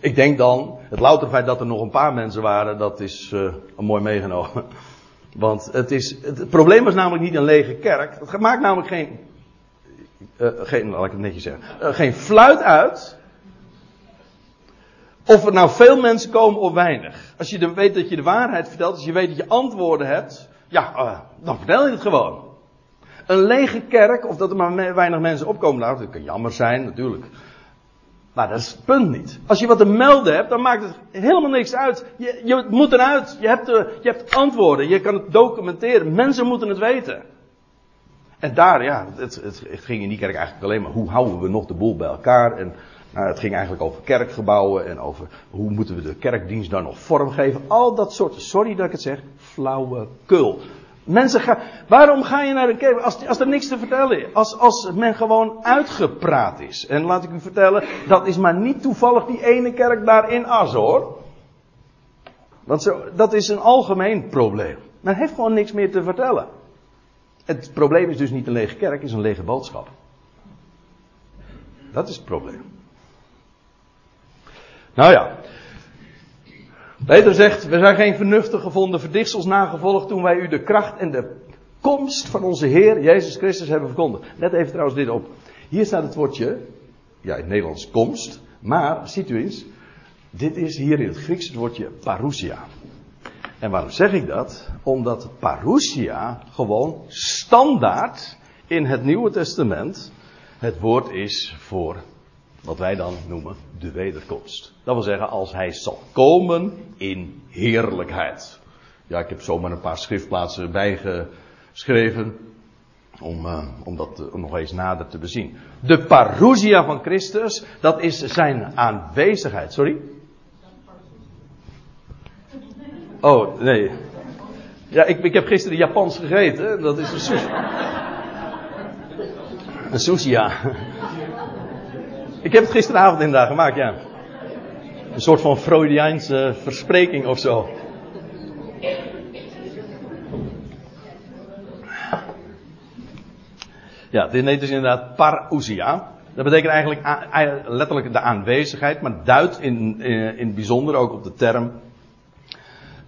Ik denk dan, het louter feit dat er nog een paar mensen waren, dat is uh, mooi meegenomen. *laughs* Want het, is, het, probleem was namelijk niet een lege kerk. Het maakt namelijk geen, uh, geen laat ik het netjes zeggen, geen fluit uit. Of er nou veel mensen komen of weinig. Als je weet dat je de waarheid vertelt, als je weet dat je antwoorden hebt, ja, dan vertel je het gewoon. Een lege kerk, of dat er maar weinig mensen opkomen, nou, dat kan jammer zijn, natuurlijk. Maar dat is het punt niet. Als je wat te melden hebt, dan maakt het helemaal niks uit. Je, je moet eruit. Je hebt, je hebt antwoorden. Je kan het documenteren. Mensen moeten het weten. En daar, ja, het, het, ging in die kerk eigenlijk alleen maar hoe houden we nog de boel bij elkaar. En Nou, het ging eigenlijk over kerkgebouwen en over hoe moeten we de kerkdienst dan nog vormgeven. Al dat soort, sorry dat ik het zeg, flauwekul. Mensen gaan, waarom ga je naar de kerk als, als er niks te vertellen is? Als, als men gewoon uitgepraat is. En laat ik u vertellen, dat is maar niet toevallig die ene kerk daar in As hoor. Want zo, dat is een algemeen probleem. Men heeft gewoon niks meer te vertellen. Het probleem is dus niet een lege kerk, het is een lege boodschap. Dat is het probleem. Nou ja. Peter zegt, we zijn geen vernuftig gevonden verdichtsels nagevolgd toen wij u de kracht en de komst van onze Heer Jezus Christus hebben verkondigd. Let even trouwens dit op. Hier staat het woordje, ja in het Nederlands komst, maar ziet u eens, dit is hier in het Grieks het woordje parousia. En waarom zeg ik dat? Omdat parousia gewoon standaard in het Nieuwe Testament het woord is voor wat wij dan noemen de wederkomst. Dat wil zeggen, als hij zal komen in heerlijkheid. Ja, ik heb zomaar een paar schriftplaatsen bijgeschreven. Om, uh, om dat uh, nog eens nader te bezien. De parousia van Christus, dat is zijn aanwezigheid. Sorry? Oh, nee. Ja, ik, ik heb gisteren Japans gegeten. Dat is een sushi. Een sushi, ja. Ik heb het gisteravond inderdaad gemaakt, ja. Een soort van Freudiaanse verspreking of zo. Ja, dit heet dus inderdaad parousia. Dat betekent eigenlijk letterlijk de aanwezigheid, maar duidt in, in, het bijzonder ook op de term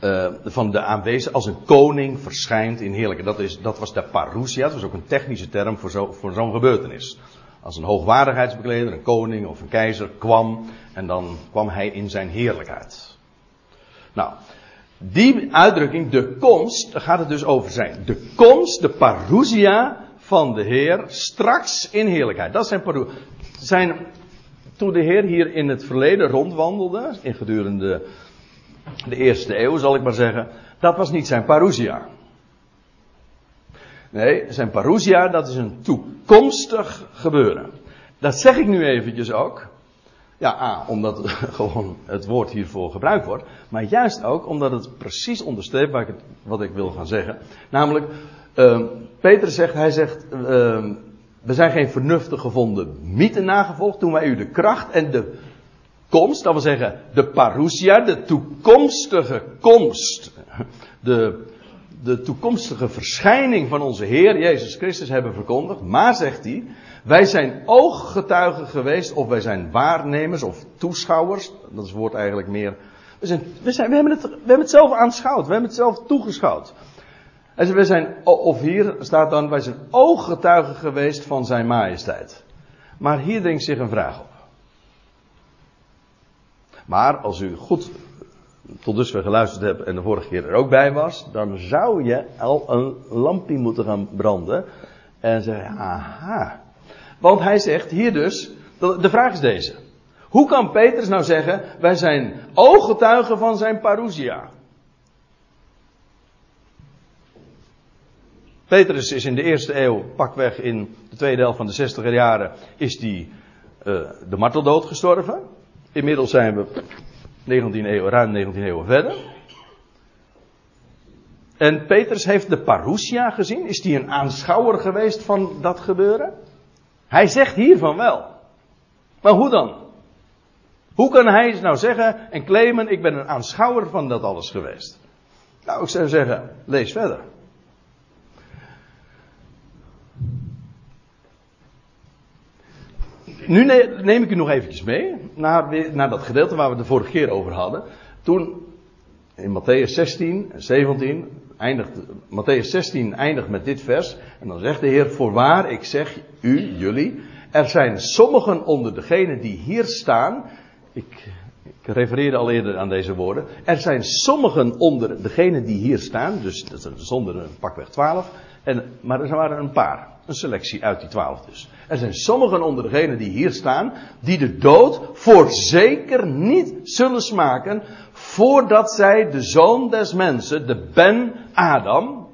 uh, van de aanwezig als een koning verschijnt in heerlijke. Dat, is, dat was de parousia, dat was ook een technische term voor, zo, voor zo'n gebeurtenis. Als een hoogwaardigheidsbekleder, een koning of een keizer kwam en dan kwam hij in zijn heerlijkheid. Nou, die uitdrukking, de komst, daar gaat het dus over zijn. De komst, de parousia van de Heer, straks in heerlijkheid. Dat zijn parousia. Zijn, toen de Heer hier in het verleden rondwandelde, in gedurende de eerste eeuw zal ik maar zeggen, dat was niet zijn parousia. Nee, zijn parousia, dat is een toekomstig gebeuren. Dat zeg ik nu eventjes ook. Ja, A, omdat *laughs* gewoon het woord hiervoor gebruikt wordt. Maar juist ook omdat het precies onderstreept wat ik, wat ik wil gaan zeggen. Namelijk, uh, Peter zegt, hij zegt, uh, we zijn geen vernuftig gevonden mythen nagevolgd toen wij u de kracht en de komst, dat wil zeggen de parousia, de toekomstige komst, de, de toekomstige verschijning van onze Heer Jezus Christus hebben verkondigd. Maar zegt hij, wij zijn ooggetuigen geweest, of wij zijn waarnemers of toeschouwers. Dat is het woord eigenlijk meer. We, zijn, we, zijn, we, hebben, het, we hebben het zelf aanschouwd, we hebben het zelf toegeschouwd. En we zijn, of hier staat dan, wij zijn ooggetuigen geweest van zijn majesteit. Maar hier dringt zich een vraag op. Maar als u goed tot dusver geluisterd hebt en de vorige keer er ook bij was, dan zou je al een lampje moeten gaan branden en zeggen, aha. Want hij zegt hier dus, de vraag is deze. Hoe kan Petrus nou zeggen, wij zijn ooggetuigen van zijn parousia? Petrus is in de eerste eeuw, pakweg in de tweede helft van de zestiger jaren, is die uh, de marteldood gestorven. Inmiddels zijn we 19 eeuw, ruim 19 eeuwen verder. En Petrus heeft de parousia gezien. Is hij een aanschouwer geweest van dat gebeuren? Hij zegt hiervan wel. Maar hoe dan? Hoe kan hij nou zeggen en claimen, ik ben een aanschouwer van dat alles geweest? Nou, ik zou zeggen, lees verder. Nu neem ik u nog eventjes mee naar, dat gedeelte waar we de vorige keer over hadden. Toen in Matthäus 16 en 17 eindigt, Matthäus 16 eindigt met dit vers. En dan zegt de Heer, voorwaar, ik zeg u, jullie, er zijn sommigen onder degenen die hier staan. Ik, ik refereerde al eerder aan deze woorden. Er zijn sommigen onder degenen die hier staan, dus zonder een pakweg 12. En, maar er waren een paar. Een selectie uit die twaalf dus. Er zijn sommigen onder degenen die hier staan, die de dood voorzeker niet zullen smaken, voordat zij de zoon des mensen, de Ben Adam,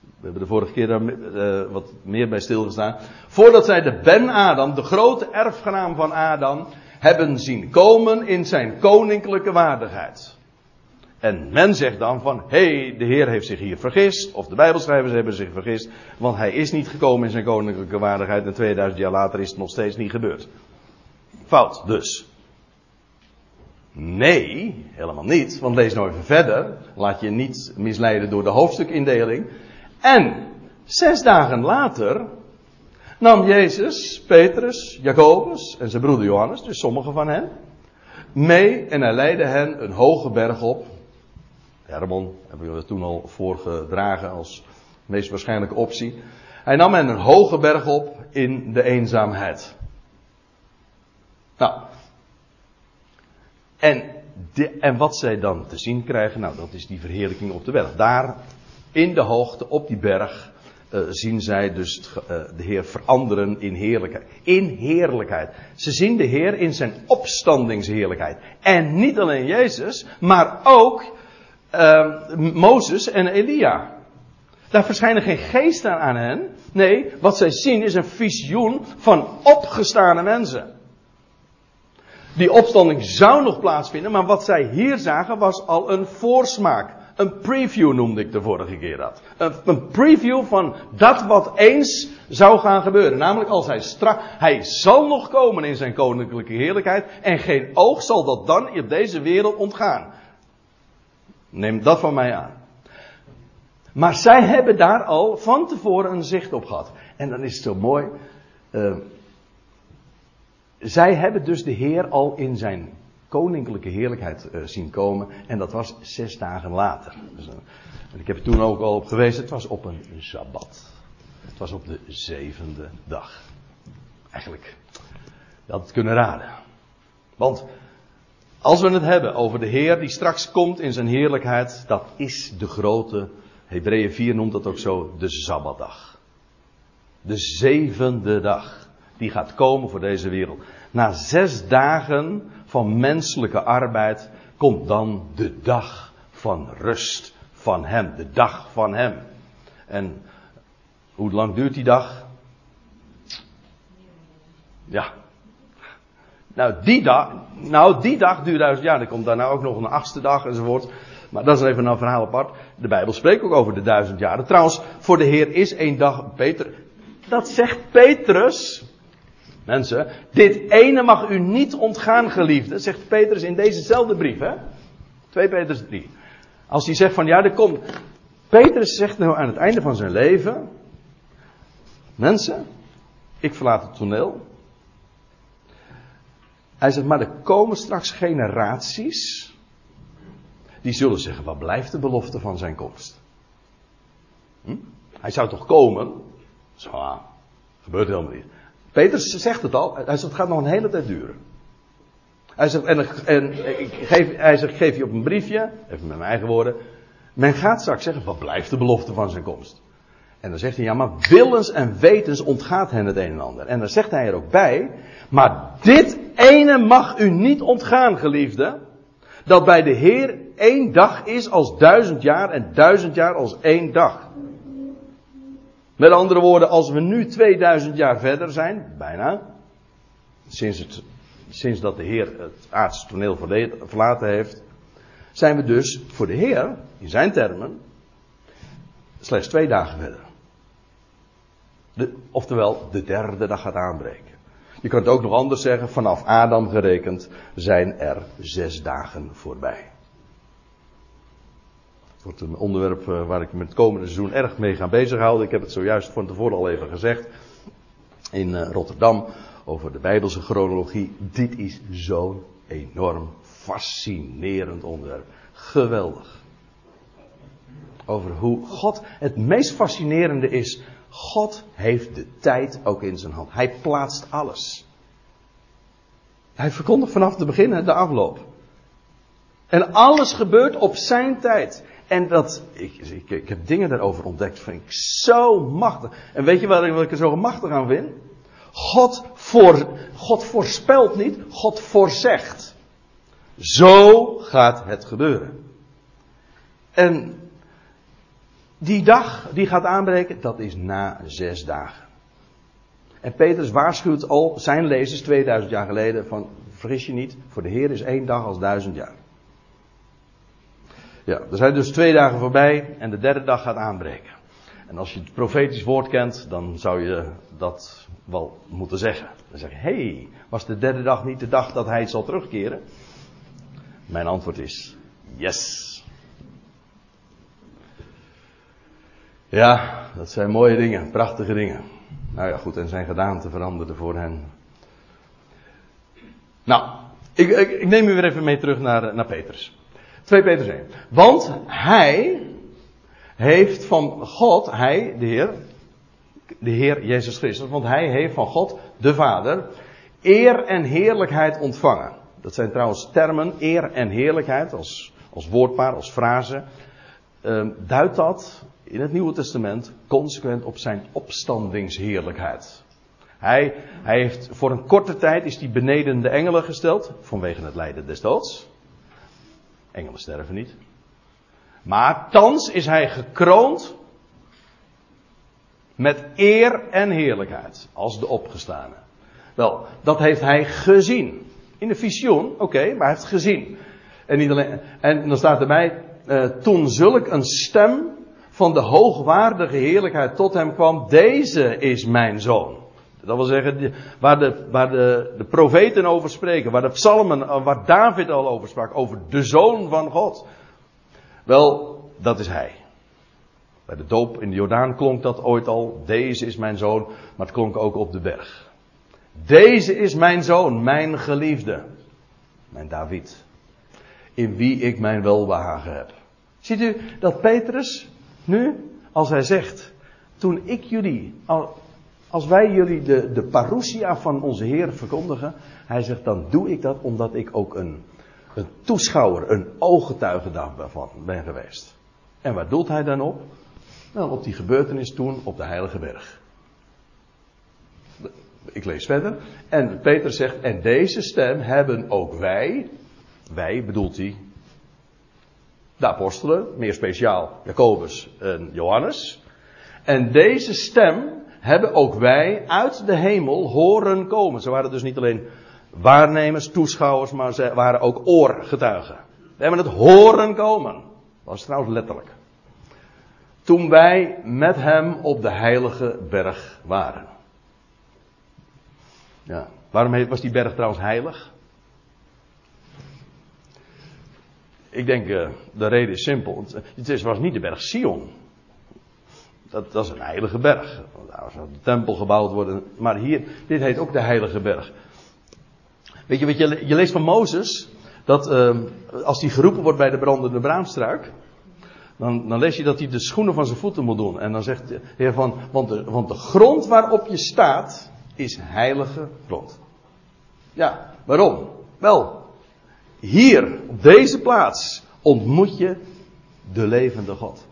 we hebben de vorige keer daar uh, wat meer bij stilgestaan, voordat zij de Ben Adam, de grote erfgenaam van Adam, hebben zien komen in zijn koninklijke waardigheid. En men zegt dan van, hé, hey, de Heer heeft zich hier vergist, of de Bijbelschrijvers hebben zich vergist, want hij is niet gekomen in zijn koninklijke waardigheid en 2000 jaar later is het nog steeds niet gebeurd. Fout dus. Nee, helemaal niet, want lees nou even verder, laat je niet misleiden door de hoofdstukindeling. En zes dagen later nam Jezus, Petrus, Jacobus en zijn broeder Johannes, dus sommigen van hen, mee en hij leidde hen een hoge berg op, Hermon hebben we toen al voorgedragen als meest waarschijnlijke optie. Hij nam hen een hoge berg op in de eenzaamheid. Nou. En, en wat zij dan te zien krijgen, nou dat is die verheerlijking op de berg. Daar in de hoogte op die berg uh, zien zij dus uh, de Heer veranderen in heerlijkheid. In heerlijkheid. Ze zien de Heer in zijn opstandingsheerlijkheid. En niet alleen Jezus, maar ook uh, Mozes en Elia. Daar verschijnen geen geesten aan hen. Nee, wat zij zien is een visioen van opgestane mensen. Die opstanding zou nog plaatsvinden, maar wat zij hier zagen was al een voorsmaak. Een preview noemde ik de vorige keer dat. Een, een preview van dat wat eens zou gaan gebeuren. Namelijk als hij strak, hij zal nog komen in zijn koninklijke heerlijkheid en geen oog zal dat dan in deze wereld ontgaan. Neem dat van mij aan. Maar zij hebben daar al van tevoren een zicht op gehad. En dan is het zo mooi. Uh, zij hebben dus de Heer al in zijn koninklijke heerlijkheid uh, zien komen. En dat was zes dagen later. Dus, uh, en ik heb er toen ook al op gewezen. Het was op een sabbat. Het was op de zevende dag. Eigenlijk. Had het kunnen raden. Want als we het hebben over de Heer die straks komt in zijn heerlijkheid, dat is de grote, Hebreeën 4 noemt dat ook zo, de Sabbatdag. De zevende dag, die gaat komen voor deze wereld. Na zes dagen van menselijke arbeid komt dan de dag van rust van Hem, de dag van Hem. En hoe lang duurt die dag? Ja, nou, die dag, nou, die dag duurt duizend jaar. Er komt daarna ook nog een achtste dag enzovoort. Maar dat is even een verhaal apart. De Bijbel spreekt ook over de duizend jaren. Trouwens, voor de Heer is één dag, Peter. Dat zegt Petrus. Mensen, dit ene mag u niet ontgaan, geliefde. Zegt Petrus in dezezelfde brief, hè? 2 Petrus 3. Als hij zegt van ja, er komt. Petrus zegt nou aan het einde van zijn leven. Mensen, ik verlaat het toneel. Hij zegt, maar er komen straks generaties. Die zullen zeggen, wat blijft de belofte van zijn komst? Hm? Hij zou toch komen? Zo, ah, gebeurt helemaal niet. Petrus zegt het al. Hij zegt, het gaat nog een hele tijd duren. Hij zegt, en, en ik geef, hij zegt, geef je op een briefje, even met mijn eigen woorden. Men gaat straks zeggen, wat blijft de belofte van zijn komst? En dan zegt hij, ja, maar willens en wetens ontgaat hen het een en ander. En dan zegt hij er ook bij, maar dit ene mag u niet ontgaan, geliefde. Dat bij de Heer één dag is als duizend jaar en duizend jaar als één dag. Met andere woorden, als we nu 2000 jaar verder zijn, bijna, sinds, het, sinds dat de Heer het aardse toneel verlaten heeft, zijn we dus voor de Heer, in zijn termen, slechts twee dagen verder. De, oftewel, de derde dag gaat aanbreken. Je kunt ook nog anders zeggen, vanaf Adam gerekend zijn er zes dagen voorbij. Wordt een onderwerp eh, waar ik me het komende seizoen erg mee ga bezighouden. Ik heb het zojuist van tevoren al even gezegd in eh, Rotterdam over de Bijbelse chronologie. Dit is zo'n enorm fascinerend onderwerp. Geweldig. Over hoe God, het meest fascinerende is God heeft de tijd ook in zijn hand. Hij plaatst alles. Hij verkondigt vanaf het begin de afloop. En alles gebeurt op zijn tijd. En dat, ik, ik, heb dingen daarover ontdekt, vind ik zo machtig. En weet je wat ik er zo machtig aan vind? God, voor, God voorspelt niet, God voorzegt. Zo gaat het gebeuren. En die dag die gaat aanbreken, dat is na zes dagen. En Petrus waarschuwt al zijn lezers 2000 jaar geleden van vergis je niet, voor de Heer is één dag als duizend jaar. Ja, er zijn dus twee dagen voorbij en de derde dag gaat aanbreken. En als je het profetisch woord kent, dan zou je dat wel moeten zeggen. Dan zeg je, hé, hey, was de derde dag niet de dag dat hij zal terugkeren? Mijn antwoord is, yes. Ja, dat zijn mooie dingen, prachtige dingen. Nou ja, goed, en zijn gedaante veranderde voor hen. Nou, ik, ik, ik neem u weer even mee terug naar, naar Petrus. 2 Petrus 1. Want hij heeft van God, hij, de Heer, de Heer Jezus Christus, want hij heeft van God, de Vader, eer en heerlijkheid ontvangen. Dat zijn trouwens termen, eer en heerlijkheid, als, als woordpaar, als frase. Uh, duidt dat in het Nieuwe Testament consequent op zijn opstandingsheerlijkheid. Hij, hij heeft voor een korte tijd is hij beneden de engelen gesteld, vanwege het lijden des doods. Engelen sterven niet. Maar thans is hij gekroond met eer en heerlijkheid als de opgestane. Wel, dat heeft hij gezien. In de visioen, oké, maar hij heeft gezien. En, niet alleen, en dan staat erbij, uh, toen zulk een stem van de hoogwaardige heerlijkheid tot hem kwam, deze is mijn zoon. Dat wil zeggen, waar de, waar de, de profeten over spreken, waar de psalmen, eh, waar David al over sprak, over de zoon van God. Wel, dat is hij. Bij de doop in de Jordaan klonk dat ooit al, deze is mijn zoon, maar het klonk ook op de berg. Deze is mijn zoon, mijn geliefde, mijn David, in wie ik mijn welbehagen heb. Ziet u dat Petrus nu, als hij zegt, toen ik jullie, als wij jullie de, de parousia van onze Heer verkondigen, hij zegt, dan doe ik dat omdat ik ook een, een toeschouwer, een ooggetuige daarvan ben geweest. En waar doelt hij dan op? Nou, op die gebeurtenis toen op de Heilige Berg. Ik lees verder. En Peter zegt, en deze stem hebben ook wij, wij bedoelt hij, de apostelen, meer speciaal Jacobus en Johannes. En deze stem hebben ook wij uit de hemel horen komen. Ze waren dus niet alleen waarnemers, toeschouwers, maar ze waren ook oorgetuigen. We hebben het horen komen. Dat was trouwens letterlijk. Toen wij met hem op de heilige berg waren. Ja. Waarom was die berg trouwens heilig? Ik denk, uh, de reden is simpel. Het was niet de berg Sion. Dat, dat is een heilige berg. Daar zou de tempel gebouwd worden. Maar hier, dit heet ook de heilige berg. Weet je wat je, je leest van Mozes? Dat uh, als hij geroepen wordt bij de brandende braamstruik. Dan, dan, lees je dat hij de schoenen van zijn voeten moet doen. En dan zegt de Heer van, want de, want de grond waarop je staat is heilige grond. Ja, waarom? Wel, hier, op deze plaats, ontmoet je de levende God.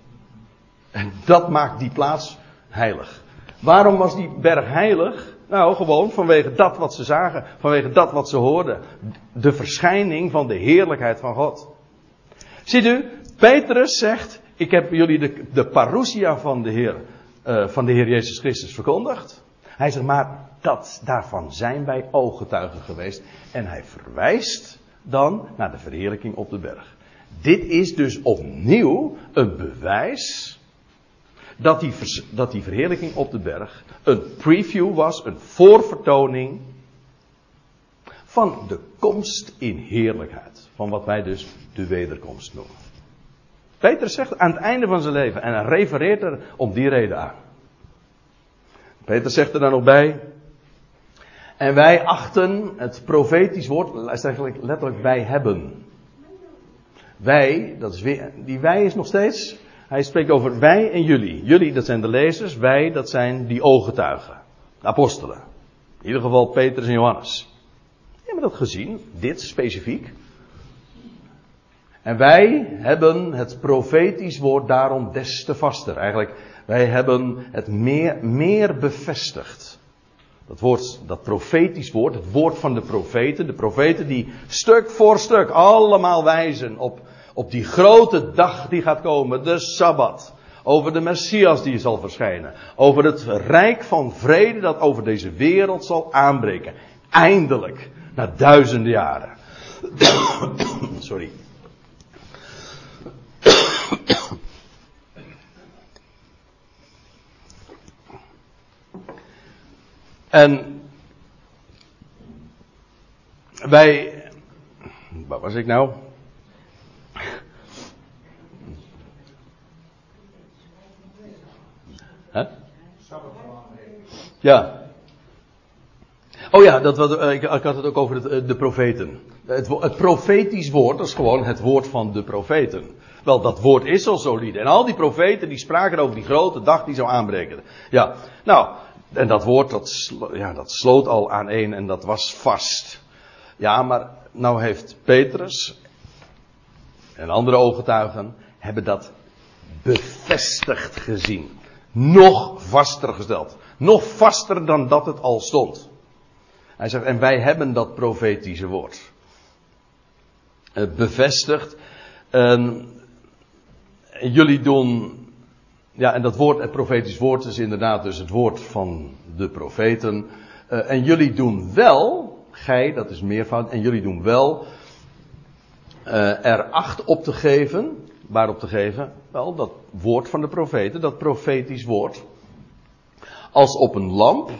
En dat maakt die plaats heilig. Waarom was die berg heilig? Nou, gewoon vanwege dat wat ze zagen, vanwege dat wat ze hoorden. De verschijning van de heerlijkheid van God. Ziet u, Petrus zegt, ik heb jullie de, de parousia van de Heer, uh, van de Heer Jezus Christus verkondigd. Hij zegt, maar dat, daarvan zijn wij ooggetuigen geweest. En hij verwijst dan naar de verheerlijking op de berg. Dit is dus opnieuw een bewijs dat die, dat die verheerlijking op de berg een preview was, een voorvertoning van de komst in heerlijkheid. Van wat wij dus de wederkomst noemen. Peter zegt aan het einde van zijn leven, en hij refereert er om die reden aan. Peter zegt er dan nog bij, en wij achten het profetisch woord, eigenlijk letterlijk wij hebben. Wij, dat is weer, die wij is nog steeds, hij spreekt over wij en jullie. Jullie, dat zijn de lezers, wij, dat zijn die ooggetuigen. Apostelen. In ieder geval Petrus en Johannes. Die hebben dat gezien, dit specifiek. En wij hebben het profetisch woord daarom des te vaster. Eigenlijk, wij hebben het meer, meer bevestigd. Dat woord, dat profetisch woord, het woord van de profeten. De profeten die stuk voor stuk allemaal wijzen op, op die grote dag die gaat komen, de Sabbat. Over de Messias die zal verschijnen. Over het rijk van vrede dat over deze wereld zal aanbreken. Eindelijk. Na duizenden jaren. *coughs* Sorry. En wij, waar was ik nou? Ja. Oh ja, dat, wat, ik, ik, had het ook over eh, de profeten. Het, het, profetisch woord, dat is gewoon het woord van de profeten. Wel, dat woord is al solide. En al die profeten die spraken over die grote dag die zou aanbreken. Ja, nou, en dat woord dat, ja, dat sloot al aan één en dat was vast. Ja, maar nou heeft Petrus en andere ooggetuigen hebben dat bevestigd gezien. Nog vaster gesteld. Nog vaster dan dat het al stond. Hij zegt, en wij hebben dat profetische woord. Uh, bevestigd. Uh, jullie doen ja, en dat woord, het profetisch woord, is inderdaad dus het woord van de profeten. Uh, en jullie doen wel, gij, dat is meervoud, en jullie doen wel uh, er acht op te geven. Waarop te geven? Wel, dat woord van de profeten, dat profetisch woord. Als op een lamp,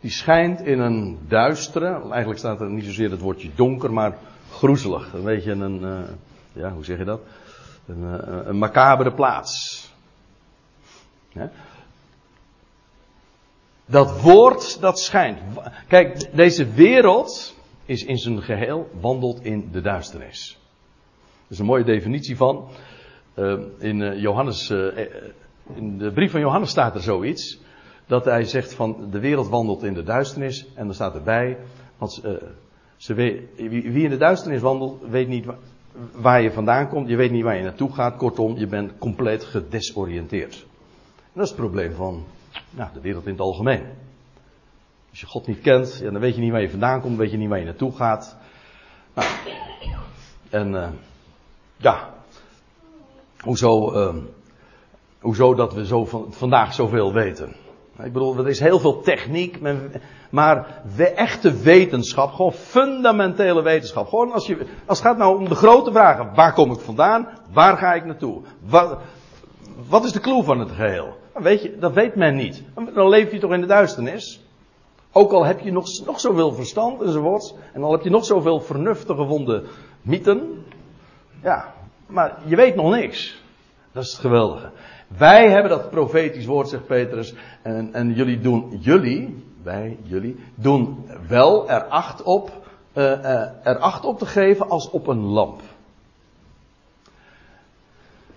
die schijnt in een duistere, eigenlijk staat er niet zozeer het woordje donker, maar groezelig. Een beetje een, uh, ja, hoe zeg je dat? Een, een macabere plaats. Dat woord dat schijnt. Kijk, deze wereld is in zijn geheel wandelt in de duisternis. Dat is een mooie definitie van. Uh, in, uh, Johannes, uh, in de brief van Johannes staat er zoiets. Dat hij zegt van de wereld wandelt in de duisternis. En dan staat erbij. Want ze weet, wie, in de duisternis wandelt, weet niet waar, je vandaan komt. Je weet niet waar je naartoe gaat. Kortom, je bent compleet gedesoriënteerd dat is het probleem van nou, de wereld in het algemeen. Als je God niet kent, ja, dan weet je niet waar je vandaan komt, weet je niet waar je naartoe gaat. Nou, en uh, ja, hoezo, uh, hoezo dat we zo van, vandaag zoveel weten. Ik bedoel, er is heel veel techniek, maar echte wetenschap, gewoon fundamentele wetenschap. Gewoon als, je, als het gaat nou om de grote vragen, waar kom ik vandaan, waar ga ik naartoe, wat, wat is de clue van het geheel? Weet je, dat weet men niet. Dan leef je toch in de duisternis. Ook al heb je nog, nog zoveel verstand enzovoorts. En al heb je nog zoveel vernuftige gevonden mythen. Ja, maar je weet nog niks. Dat is het geweldige. Wij hebben dat profetisch woord, zegt Petrus. En, en jullie doen, jullie, wij, jullie, doen wel er acht op, uh, uh, er acht op te geven als op een lamp.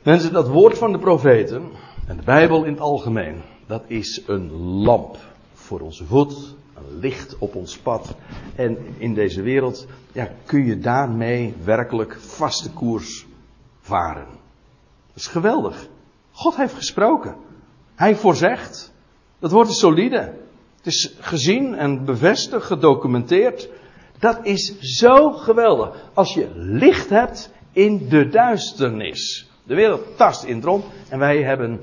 Mensen, dat woord van de profeten, en de Bijbel in het algemeen, dat is een lamp voor onze voet, een licht op ons pad. En in deze wereld ja, kun je daarmee werkelijk vaste koers varen. Dat is geweldig. God heeft gesproken. Hij voorzegt. Dat woord is solide. Het is gezien en bevestigd, gedocumenteerd. Dat is zo geweldig. Als je licht hebt in de duisternis. De wereld tast in rond en wij hebben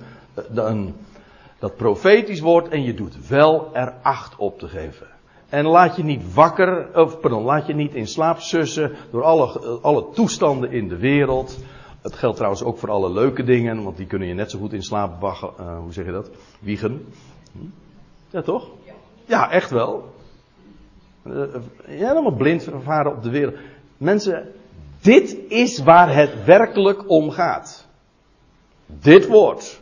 eh, dat profetisch woord en je doet wel er acht op te geven. En laat je niet wakker, of pardon, laat je niet in slaap sussen door alle, eh, alle toestanden in de wereld. Het geldt trouwens ook voor alle leuke dingen, want die kunnen je net zo goed in slaap wachten, uh, hoe zeg je dat? Wiegen. Hm? Ja, toch? Ja, echt wel. Uh, helemaal blind varen op de wereld. Mensen, dit is waar het werkelijk om gaat. Dit woord.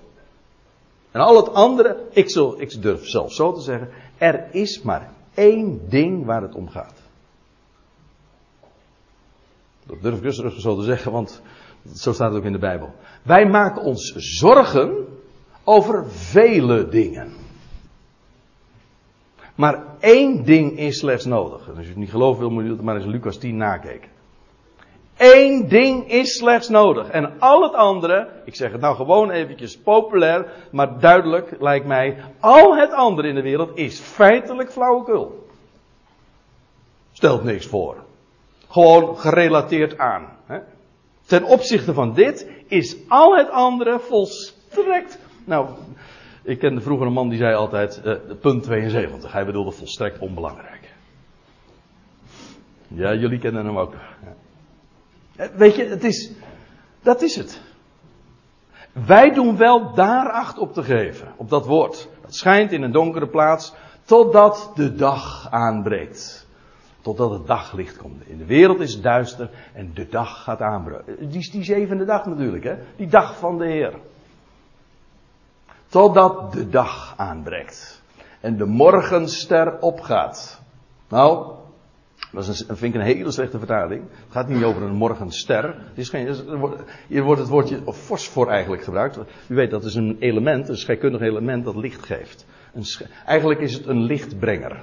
En al het andere, ik, zul, ik durf zelf zo te zeggen, er is maar één ding waar het om gaat. Dat durf ik rustig zo te zeggen, want zo staat het ook in de Bijbel. Wij maken ons zorgen over vele dingen. Maar één ding is slechts nodig. En als je het niet gelooft wil, moet je het maar eens Lucas 10 nakijken. Eén ding is slechts nodig. En al het andere, ik zeg het nou gewoon eventjes populair, maar duidelijk lijkt mij, al het andere in de wereld is feitelijk flauwekul. Stelt niks voor. Gewoon gerelateerd aan. Ten opzichte van dit is al het andere volstrekt. Nou, ik kende vroeger een man die zei altijd, uh, punt 72. Hij bedoelde volstrekt onbelangrijk. Ja, jullie kennen hem ook. Eh, weet je, het is, dat is het. Wij doen wel daar acht op te geven, op dat woord. Dat schijnt in een donkere plaats, totdat de dag aanbreekt. Totdat het daglicht komt. In de wereld is het duister en de dag gaat aanbreken. Die die zevende dag natuurlijk, hè? Die dag van de Heer. Totdat de dag aanbreekt. En de morgenster opgaat. Nou, dat is een, vind ik een hele slechte vertaling. Het gaat niet over een morgenster. Het is geen, hier wordt het woordje fosfor eigenlijk gebruikt. U weet dat is een element, een scheikundig element dat licht geeft. Eigenlijk is het een lichtbrenger.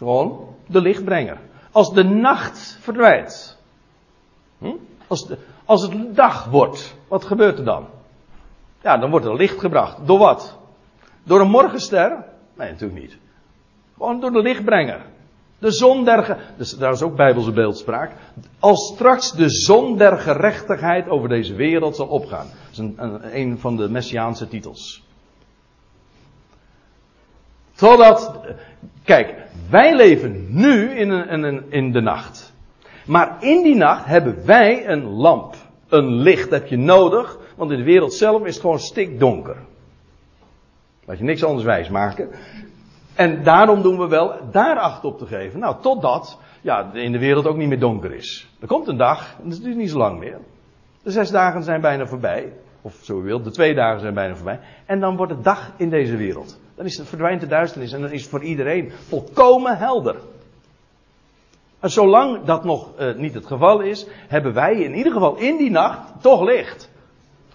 Gewoon de lichtbrenger. Als de nacht verdwijnt. Hm? Als, als het dag wordt, wat gebeurt er dan? Ja, dan wordt er licht gebracht. Door wat? Door een morgenster? Nee, natuurlijk niet. Gewoon door de lichtbrenger. De zon der, dus daar is ook bijbelse beeldspraak. Als straks de zon der gerechtigheid over deze wereld zal opgaan. Dat is een, een, een van de messiaanse titels. Totdat, kijk, wij leven nu in, een, in de nacht. Maar in die nacht hebben wij een lamp. Een licht heb je nodig, want in de wereld zelf is het gewoon stikdonker. Laat je niks anders wijs maken. En daarom doen we wel daar acht op te geven. Nou, totdat ja, in de wereld ook niet meer donker is. Er komt een dag, en dat is niet zo lang meer. De zes dagen zijn bijna voorbij. Of zo u wilt, de twee dagen zijn bijna voorbij. En dan wordt het dag in deze wereld. Dan is het, verdwijnt de duisternis en dan is het voor iedereen volkomen helder. En zolang dat nog uh, niet het geval is, hebben wij in ieder geval in die nacht toch licht.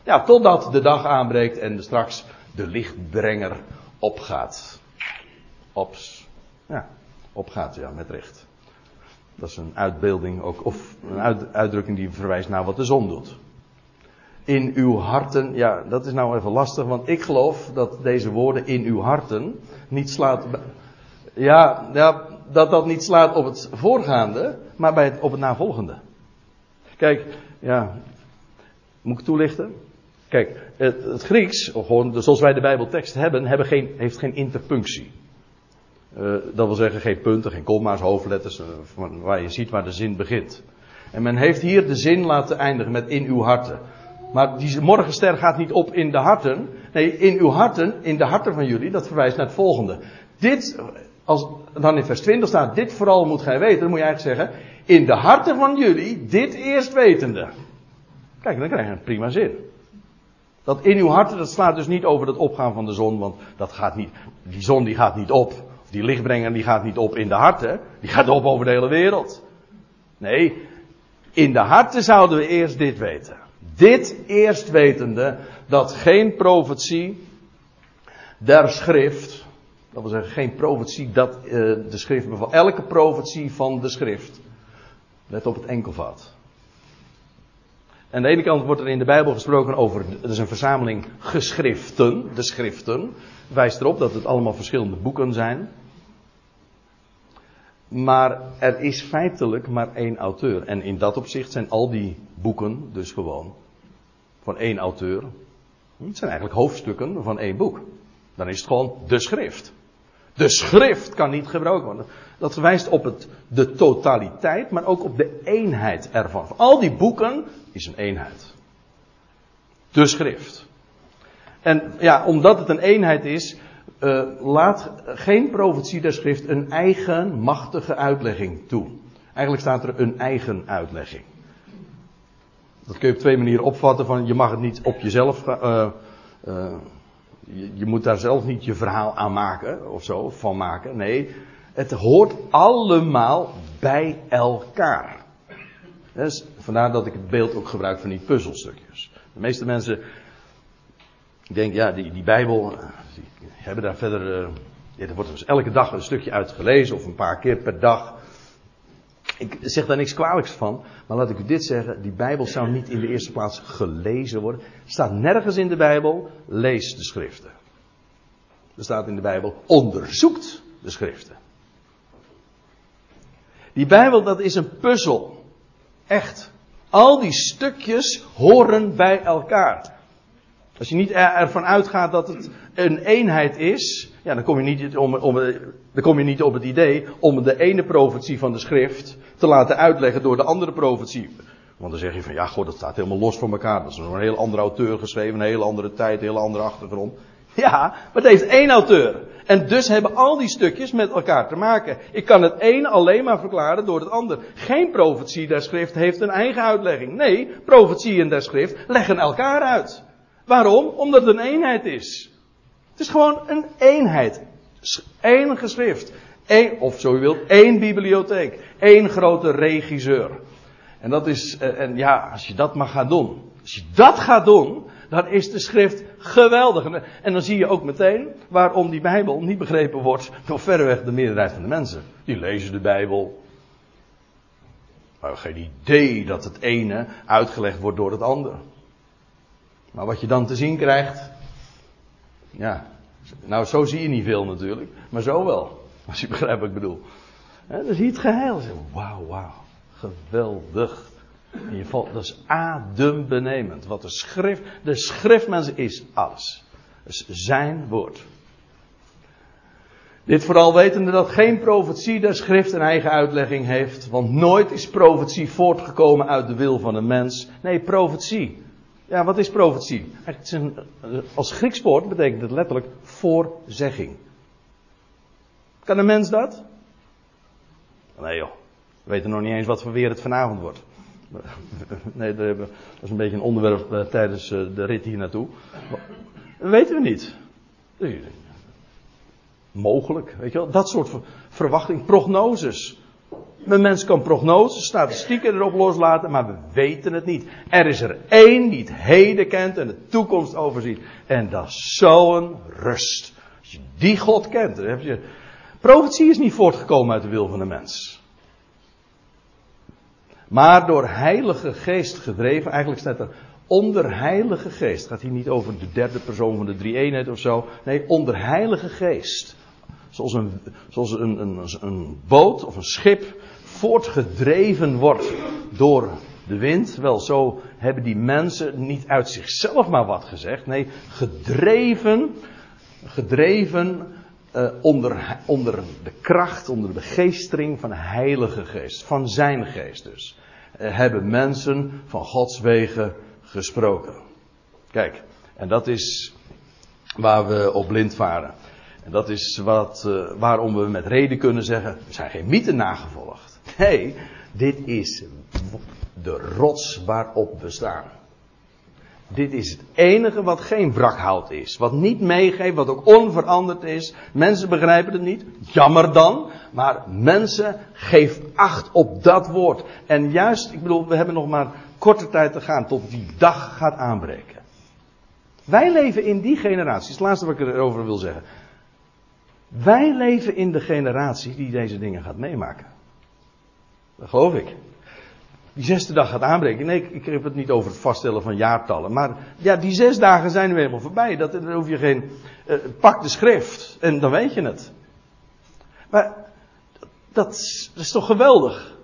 Ja, totdat de dag aanbreekt en straks de lichtbrenger opgaat. Ops. Ja, opgaat, ja, met recht. Dat is een uitbeelding ook, of een uit, uitdrukking die verwijst naar wat de zon doet. In uw harten, ja, dat is nou even lastig, want ik geloof dat deze woorden in uw harten niet slaat. Ja, ja dat dat niet slaat op het voorgaande, maar bij het, op het navolgende. Kijk, ja, moet ik toelichten? Kijk, het, het Grieks, gewoon zoals wij de Bijbeltekst hebben, hebben geen, heeft geen interpunctie. Uh, dat wil zeggen geen punten, geen komma's, hoofdletters, uh, waar je ziet waar de zin begint. En men heeft hier de zin laten eindigen met in uw harten. Maar die morgenster gaat niet op in de harten. Nee, in uw harten, in de harten van jullie, dat verwijst naar het volgende. Dit, als dan in vers 20 staat, dit vooral moet gij weten, dan moet je eigenlijk zeggen, in de harten van jullie, dit eerst wetende. Kijk, dan krijg je een prima zin. Dat in uw harten, dat slaat dus niet over het opgaan van de zon, want dat gaat niet, die zon die gaat niet op. Die lichtbrenger die gaat niet op in de harten, die gaat op over de hele wereld. Nee, in de harten zouden we eerst dit weten. Dit eerst wetende dat geen profetie der schrift, dat wil zeggen geen profetie dat uh, de schrift bevat, elke profetie van de schrift, let op het enkelvoud. Aan de ene kant wordt er in de Bijbel gesproken over, het is een verzameling geschriften, de schriften, wijst erop dat het allemaal verschillende boeken zijn. Maar er is feitelijk maar één auteur. En in dat opzicht zijn al die boeken dus gewoon van één auteur. Het zijn eigenlijk hoofdstukken van één boek. Dan is het gewoon de schrift. De schrift kan niet gebruikt worden. Dat wijst op het, de totaliteit, maar ook op de eenheid ervan. Al die boeken is een eenheid. De schrift. En ja, omdat het een eenheid is, uh, laat geen profetie der schrift een eigen machtige uitlegging toe. Eigenlijk staat er een eigen uitlegging. Dat kun je op twee manieren opvatten. Van je mag het niet op jezelf. Uh, uh, je, je, moet daar zelf niet je verhaal aan maken of zo, van maken. Nee, het hoort allemaal bij elkaar. Dus vandaar dat ik het beeld ook gebruik van die puzzelstukjes. De meeste mensen denken, ja, die, die Bijbel, die hebben daar verder. Er wordt dus elke dag een stukje uitgelezen of een paar keer per dag. Ik zeg daar niks kwalijks van, maar laat ik u dit zeggen: die Bijbel zou niet in de eerste plaats gelezen worden. Er staat nergens in de Bijbel: lees de schriften. Er staat in de Bijbel: onderzoekt de schriften. Die Bijbel, dat is een puzzel. Echt. Al die stukjes horen bij elkaar. Als je niet ervan uitgaat dat het een eenheid is, ja, dan, kom je niet om, om, dan kom je niet op het idee om de ene profetie van de schrift te laten uitleggen door de andere profetie. Want dan zeg je van ja, god, dat staat helemaal los van elkaar. Dat is een heel andere auteur geschreven, een hele andere tijd, een hele andere achtergrond. Ja, maar het heeft één auteur. En dus hebben al die stukjes met elkaar te maken. Ik kan het een alleen maar verklaren door het ander. Geen profetie der schrift heeft een eigen uitlegging. Nee, profetieën der schrift leggen elkaar uit. Waarom? Omdat het een eenheid is. Het is gewoon een eenheid. Eén geschrift. Eén, of zo u wilt, één bibliotheek. Eén grote regisseur. En dat is, eh, en ja, als je dat maar gaat doen. Als je dat gaat doen, dan is de schrift geweldig. En dan zie je ook meteen waarom die Bijbel niet begrepen wordt door verreweg de meerderheid van de mensen. Die lezen de Bijbel. Maar geen idee dat het ene uitgelegd wordt door het andere. Maar wat je dan te zien krijgt. Ja, nou zo zie je niet veel natuurlijk. Maar zo wel. *laughs* Als je begrijpt wat ik bedoel. dan zie je het geheil. Wauw, wauw. Geweldig. Je valt, dat is adembenemend. Wat de schrift, de schriftmens is alles. Is zijn woord. Dit vooral wetende dat geen profetie der schrift een eigen uitlegging heeft. Want nooit is profetie voortgekomen uit de wil van een mens. Nee, profetie. Ja, wat is profetie? Een, als Grieks woord betekent het letterlijk voorzegging. Kan een mens dat? Nee joh. We weten nog niet eens wat voor weer het vanavond wordt. *laughs* Nee, dat is een beetje een onderwerp eh, tijdens eh, de rit hier naartoe. Dat weten we niet. Mogelijk, weet je wel. Dat soort verwachting, prognoses. Een mens kan prognoses, statistieken erop loslaten, maar we weten het niet. Er is er één die het heden kent en de toekomst overziet. En dat is zo'n rust. Als je die God kent, dan heb je. Profetie is niet voortgekomen uit de wil van de mens. Maar door Heilige Geest gedreven, eigenlijk staat er onder Heilige Geest. Het gaat hier niet over de derde persoon van de drie eenheid of zo. Nee, onder Heilige Geest. Zoals een, zoals een, een, een boot of een schip voortgedreven wordt door de wind. Wel, zo hebben die mensen niet uit zichzelf maar wat gezegd. Nee, gedreven, gedreven uh, onder, onder de kracht, onder de begeestering van de Heilige Geest. Van zijn geest dus. Uh, hebben mensen van Gods wegen gesproken. Kijk, en dat is waar we op blind varen. En dat is wat, uh, waarom we met reden kunnen zeggen, we zijn geen mythen nagevolgd. Nee, dit is de rots waarop we staan. Dit is het enige wat geen wrakhout is. Wat niet meegeeft, wat ook onveranderd is. Mensen begrijpen het niet. Jammer dan. Maar mensen, geef acht op dat woord. En juist, ik bedoel, we hebben nog maar korte tijd te gaan tot die dag gaat aanbreken. Wij leven in die generatie. Het laatste wat ik erover wil zeggen. Wij leven in de generatie die deze dingen gaat meemaken. Dat geloof ik die zesde dag gaat aanbreken. Nee, ik, heb het niet over het vaststellen van jaartallen. Maar ja, die zes dagen zijn nu helemaal voorbij. Dat, hoef je geen. Uh, pak de schrift en dan weet je het. Maar dat, dat is toch geweldig.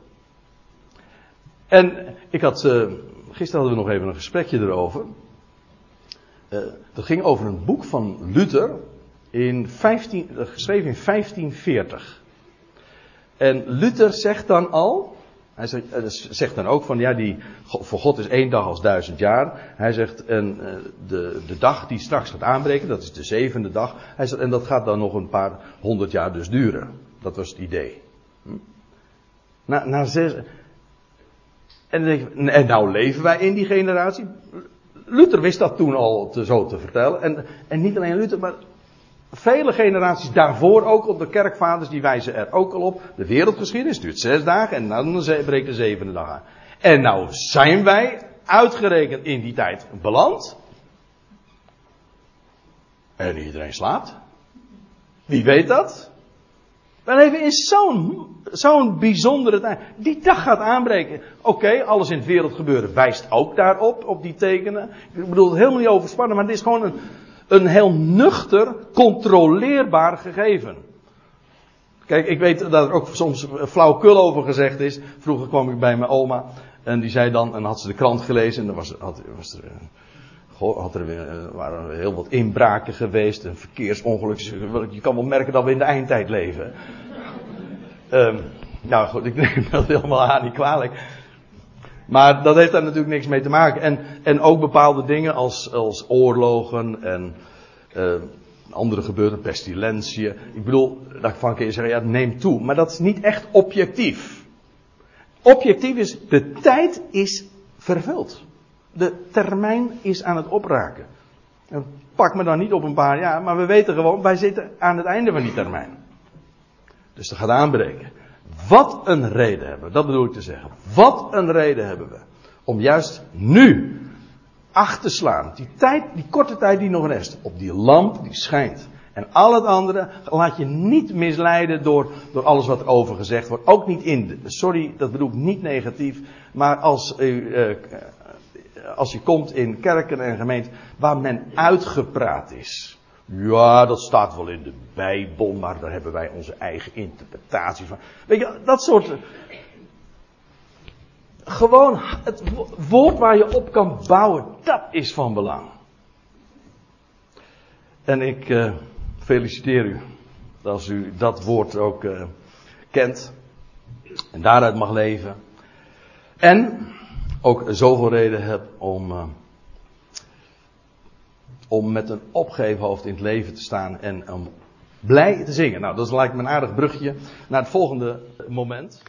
En ik had. Uh, gisteren hadden we nog even een gesprekje erover. Uh, dat ging over een boek van Luther. In 15, geschreven in 1540. En Luther zegt dan al. Hij eh, zegt, dan ook van ja, die, voor God is één dag als duizend jaar. Hij zegt, en eh, de, de dag die straks gaat aanbreken, dat is de zevende dag. Hij zegt, en dat gaat dan nog een paar honderd jaar dus duren. Dat was het idee. Hm? Na, na zes. En, en nou leven wij in die generatie. Luther wist dat toen al te, zo te vertellen. En, en niet alleen Luther, maar Vele generaties daarvoor ook op de kerkvaders, die wijzen er ook al op. De wereldgeschiedenis duurt zes dagen en dan breekt de zevende dag aan. En nou zijn wij uitgerekend in die tijd beland. En iedereen slaapt. Wie weet dat? We leven in zo'n zo'n bijzondere tijd. Die dag gaat aanbreken. Oké, alles in het wereldgebeuren wijst ook daarop, op die tekenen. Ik bedoel het helemaal niet overspannen, maar het is gewoon een, een heel nuchter, controleerbaar gegeven. Kijk, ik weet dat er ook soms flauwkul over gezegd is. Vroeger kwam ik bij mijn oma en die zei dan, en had ze de krant gelezen en dan was, had, was er, had er uh, waren heel wat inbraken geweest, een verkeersongeluk. Je kan wel merken dat we in de eindtijd leven. um, nou goed, ik neem *laughs* dat helemaal aan, niet kwalijk. Maar dat heeft daar natuurlijk niks mee te maken. En, en ook bepaalde dingen als, als oorlogen en uh, andere gebeurten, pestilentie. Ik bedoel, dat van kun je zeggen, ja, neemt toe. Maar dat is niet echt objectief. Objectief is, de tijd is vervuld. De termijn is aan het opraken. En pak me dan niet op een paar jaar, maar we weten gewoon, wij zitten aan het einde van die termijn. Dus dat gaat aanbreken. Wat een reden hebben we, dat bedoel ik te zeggen. Wat een reden hebben we om juist nu acht te slaan. Die tijd, die korte tijd die nog rest, op die lamp die schijnt. En al het andere laat je niet misleiden door, door alles wat over gezegd wordt. Ook niet in, sorry, dat bedoel ik niet negatief. Maar als, uh, uh, als je komt in kerken en gemeenten waar men uitgepraat is. Ja, dat staat wel in de Bijbel, maar daar hebben wij onze eigen interpretatie van. Weet je, dat soort. Gewoon het woord waar je op kan bouwen, dat is van belang. En ik uh, feliciteer u als u dat woord ook uh, kent en daaruit mag leven. En ook zoveel reden hebt om. Om met een opgeheven hoofd in het leven te staan en om blij te zingen. Nou, dat lijkt me een aardig brugje naar het volgende moment.